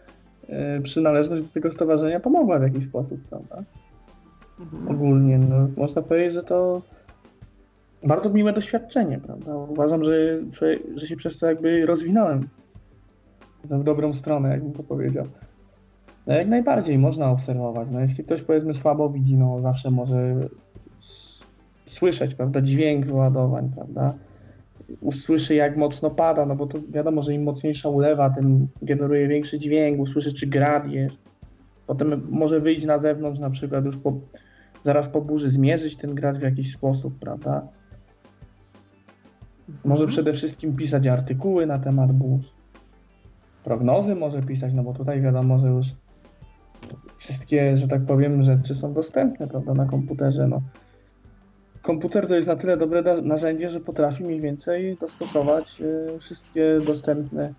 przynależność do tego stowarzyszenia pomogła w jakiś sposób, prawda? Mhm. Ogólnie, no, można powiedzieć, że to bardzo miłe doświadczenie, prawda? Uważam, że, że się przez to jakby rozwinąłem w dobrą stronę, jakbym to powiedział. No jak najbardziej można obserwować. No jeśli ktoś powiedzmy słabo widzi, no zawsze może słyszeć, prawda, dźwięk wyładowań, prawda? Usłyszy jak mocno pada, no bo to wiadomo, że im mocniejsza ulewa, tym generuje większy dźwięk, usłyszy czy grad jest. Potem może wyjść na zewnątrz na przykład już po, zaraz po burzy, zmierzyć ten grad w jakiś sposób, prawda? Może mhm. przede wszystkim pisać artykuły na temat burz. Prognozy może pisać, no bo tutaj wiadomo, że już wszystkie, że tak powiem, rzeczy są dostępne, prawda, na komputerze. No. Komputer to jest na tyle dobre narzędzie, że potrafi mniej więcej dostosować y, wszystkie dostępne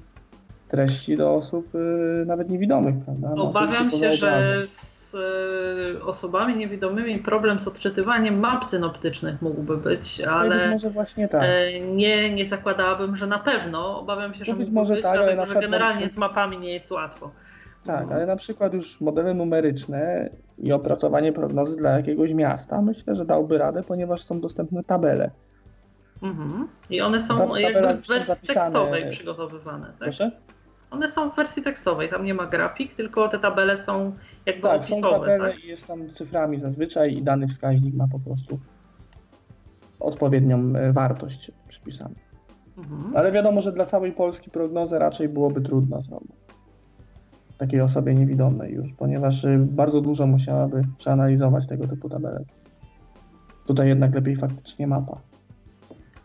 treści do osób y, nawet niewidomych, prawda? No, Obawiam się, że z osobami niewidomymi problem z odczytywaniem map synoptycznych mógłby być, ale być może właśnie tak. E, nie, nie zakładałabym, że na pewno. Obawiam się, że być może być, tak, ale że generalnie z mapami nie jest łatwo. Tak, ale na przykład już modele numeryczne i opracowanie prognozy dla jakiegoś miasta myślę, że dałby radę, ponieważ są dostępne tabele. Mhm. I one są jakby w wersji tekstowej przygotowywane. Tak? Proszę? One są w wersji tekstowej, tam nie ma grafik, tylko te tabele są jakby tak, opisowe. Są tabele tak? i jest tam cyframi zazwyczaj i dany wskaźnik ma po prostu odpowiednią e, wartość przypisaną. Mhm. Ale wiadomo, że dla całej Polski prognozę raczej byłoby trudno zrobić. Takiej osobie niewidomej już, ponieważ e, bardzo dużo musiałaby przeanalizować tego typu tabelek. Tutaj jednak lepiej faktycznie mapa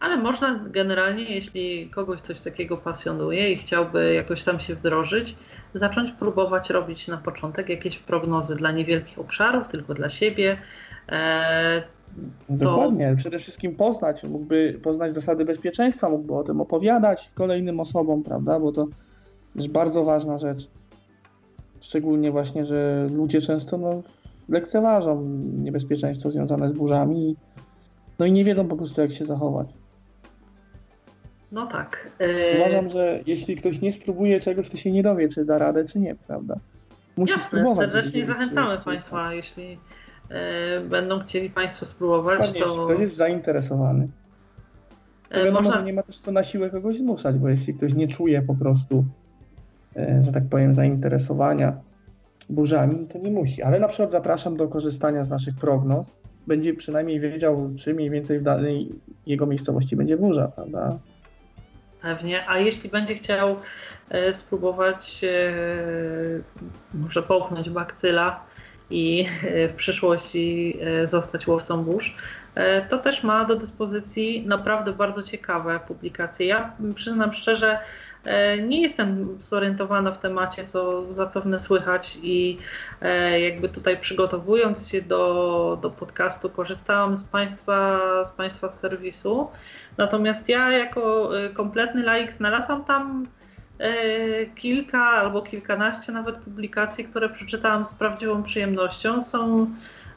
ale można generalnie, jeśli kogoś coś takiego pasjonuje i chciałby jakoś tam się wdrożyć, zacząć próbować robić na początek jakieś prognozy dla niewielkich obszarów, tylko dla siebie. E, to... Dokładnie, przede wszystkim poznać, mógłby poznać zasady bezpieczeństwa, mógłby o tym opowiadać kolejnym osobom, prawda, bo to jest bardzo ważna rzecz. Szczególnie właśnie, że ludzie często no, lekceważą niebezpieczeństwo związane z burzami, no i nie wiedzą po prostu jak się zachować. No tak. E, Uważam, że jeśli ktoś nie spróbuje czegoś, to się nie dowie, czy da radę, czy nie, prawda? Musi Jasne, spróbować. Serdecznie zachęcamy Państwa, jeśli e, będą chcieli Państwo spróbować, Panie, to... Jeśli ktoś jest zainteresowany, to e, wiadomo, Można... że nie ma też co na siłę kogoś zmuszać, bo jeśli ktoś nie czuje po prostu, że tak powiem, zainteresowania burzami, to nie musi. Ale na przykład zapraszam do korzystania z naszych prognoz. Będzie przynajmniej wiedział, czy mniej więcej w danej jego miejscowości będzie burza, prawda? pewnie, a jeśli będzie chciał e, spróbować e, może połknąć bakcyla i e, w przyszłości zostać łowcą burz, to też ma do dyspozycji naprawdę bardzo ciekawe publikacje. Ja przyznam szczerze, nie jestem zorientowana w temacie, co zapewne słychać i jakby tutaj przygotowując się do, do podcastu korzystałam z Państwa, z Państwa serwisu Natomiast ja jako y, kompletny laik znalazłam tam kilka albo kilkanaście nawet publikacji, które przeczytałam z prawdziwą przyjemnością. Są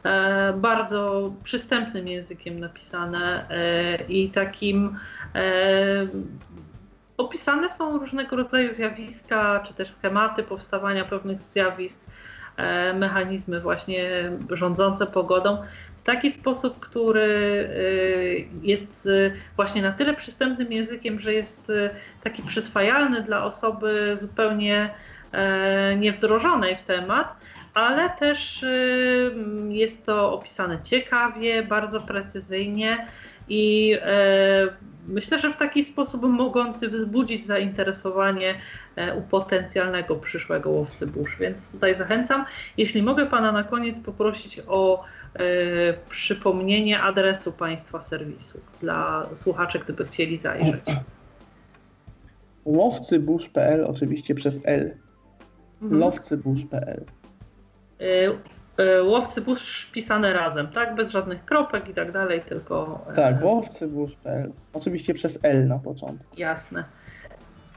e, bardzo przystępnym językiem napisane e, i takim e, opisane są różnego rodzaju zjawiska, czy też schematy powstawania pewnych zjawisk, mechanizmy właśnie rządzące pogodą. W taki sposób, który y, jest y, właśnie na tyle przystępnym językiem, że jest taki przyswajalny dla osoby zupełnie e, niewdrożonej w temat, ale też jest to opisane ciekawie, bardzo precyzyjnie i e, myślę, że w taki sposób mogący wzbudzić zainteresowanie u potencjalnego przyszłego łowcy burz. Więc tutaj zachęcam. Jeśli mogę Pana na koniec poprosić o przypomnienie adresu Państwa serwisu dla słuchaczy, gdyby chcieli zajrzeć. Łowcyburz.pl oczywiście przez L. Mhm. Lowcyburz.pl Łowcy burz pisane razem, tak? Bez żadnych kropek i tak dalej, tylko... E, tak, łowcyburz.pl Oczywiście przez L na początku. Jasne.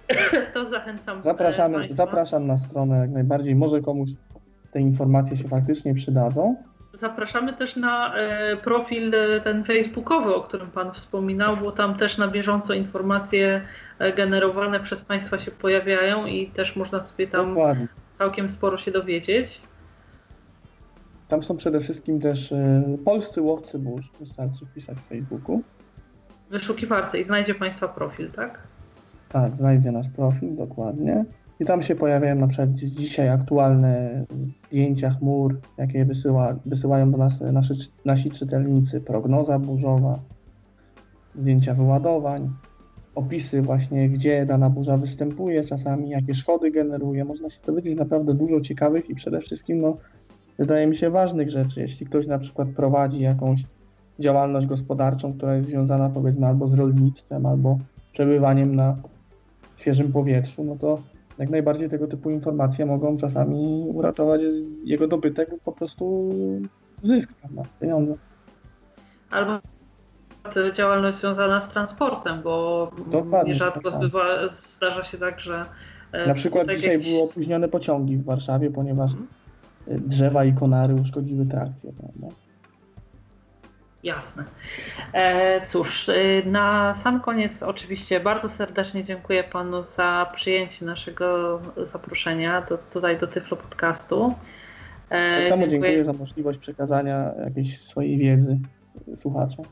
To zachęcam Zapraszamy, Państwa. Zapraszam na stronę jak najbardziej. Może komuś te informacje się faktycznie przydadzą. Zapraszamy też na e, profil e, ten facebookowy, o którym Pan wspominał, bo tam też na bieżąco informacje e, generowane przez Państwa się pojawiają i też można sobie tam Dokładnie. całkiem sporo się dowiedzieć. Tam są przede wszystkim też polscy łowcy burz, wystarczy wpisać w Facebooku. W wyszukiwarce i znajdzie Państwa profil, tak? Tak, znajdzie nasz profil, dokładnie. I tam się pojawiają na przykład dzisiaj aktualne zdjęcia chmur, jakie wysyła, wysyłają do nas nasi, nasi czytelnicy, prognoza burzowa, zdjęcia wyładowań, opisy właśnie, gdzie dana burza występuje, czasami jakie szkody generuje. Można się dowiedzieć naprawdę dużo ciekawych i przede wszystkim, no, wydaje mi się, ważnych rzeczy. Jeśli ktoś na przykład prowadzi jakąś działalność gospodarczą, która jest związana powiedzmy albo z rolnictwem, albo przebywaniem na świeżym powietrzu, no to jak najbardziej tego typu informacje mogą czasami uratować jego dobytek, po prostu zysk, prawda, pieniądze. Albo działalność związana z transportem, bo Dokładnie, nierzadko tak zbywa, zdarza się tak, że. E, Na przykład dzisiaj jakieś... były opóźnione pociągi w Warszawie, ponieważ hmm. Drzewa i konary uszkodziły trakcję. Prawda? Jasne. E, cóż, e, na sam koniec oczywiście bardzo serdecznie dziękuję Panu za przyjęcie naszego zaproszenia do, tutaj do Tyflo Podcastu. E, tak samo dziękuję. dziękuję za możliwość przekazania jakiejś swojej wiedzy słuchaczom.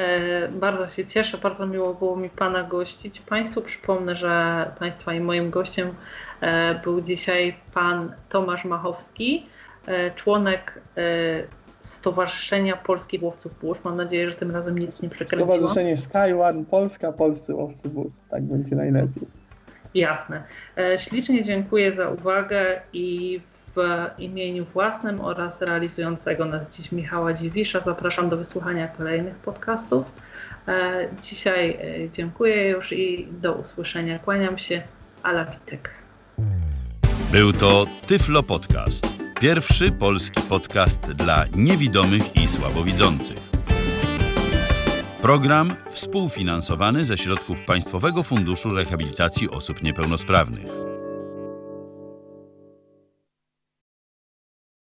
E, bardzo się cieszę, bardzo miło było mi Pana gościć. Państwu przypomnę, że Państwa i moim gościem e, był dzisiaj Pan Tomasz Machowski, e, członek Stowarzyszenia Polskich Łowców Burz. Mam nadzieję, że tym razem nic nie przekręciłam. Stowarzyszenie Skyone Polska Polscy Łowcy Burz. Tak będzie najlepiej. Jasne. Ślicznie dziękuję za uwagę i w imieniu własnym oraz realizującego nas dziś Michała Dziwisza zapraszam do wysłuchania kolejnych podcastów. E, dzisiaj e, dziękuję już i do usłyszenia. Kłaniam się. Ala Witek. Był to Tyflo Podcast. Pierwszy polski podcast dla niewidomych i słabowidzących. Program współfinansowany ze środków Państwowego Funduszu Rehabilitacji Osób Niepełnosprawnych.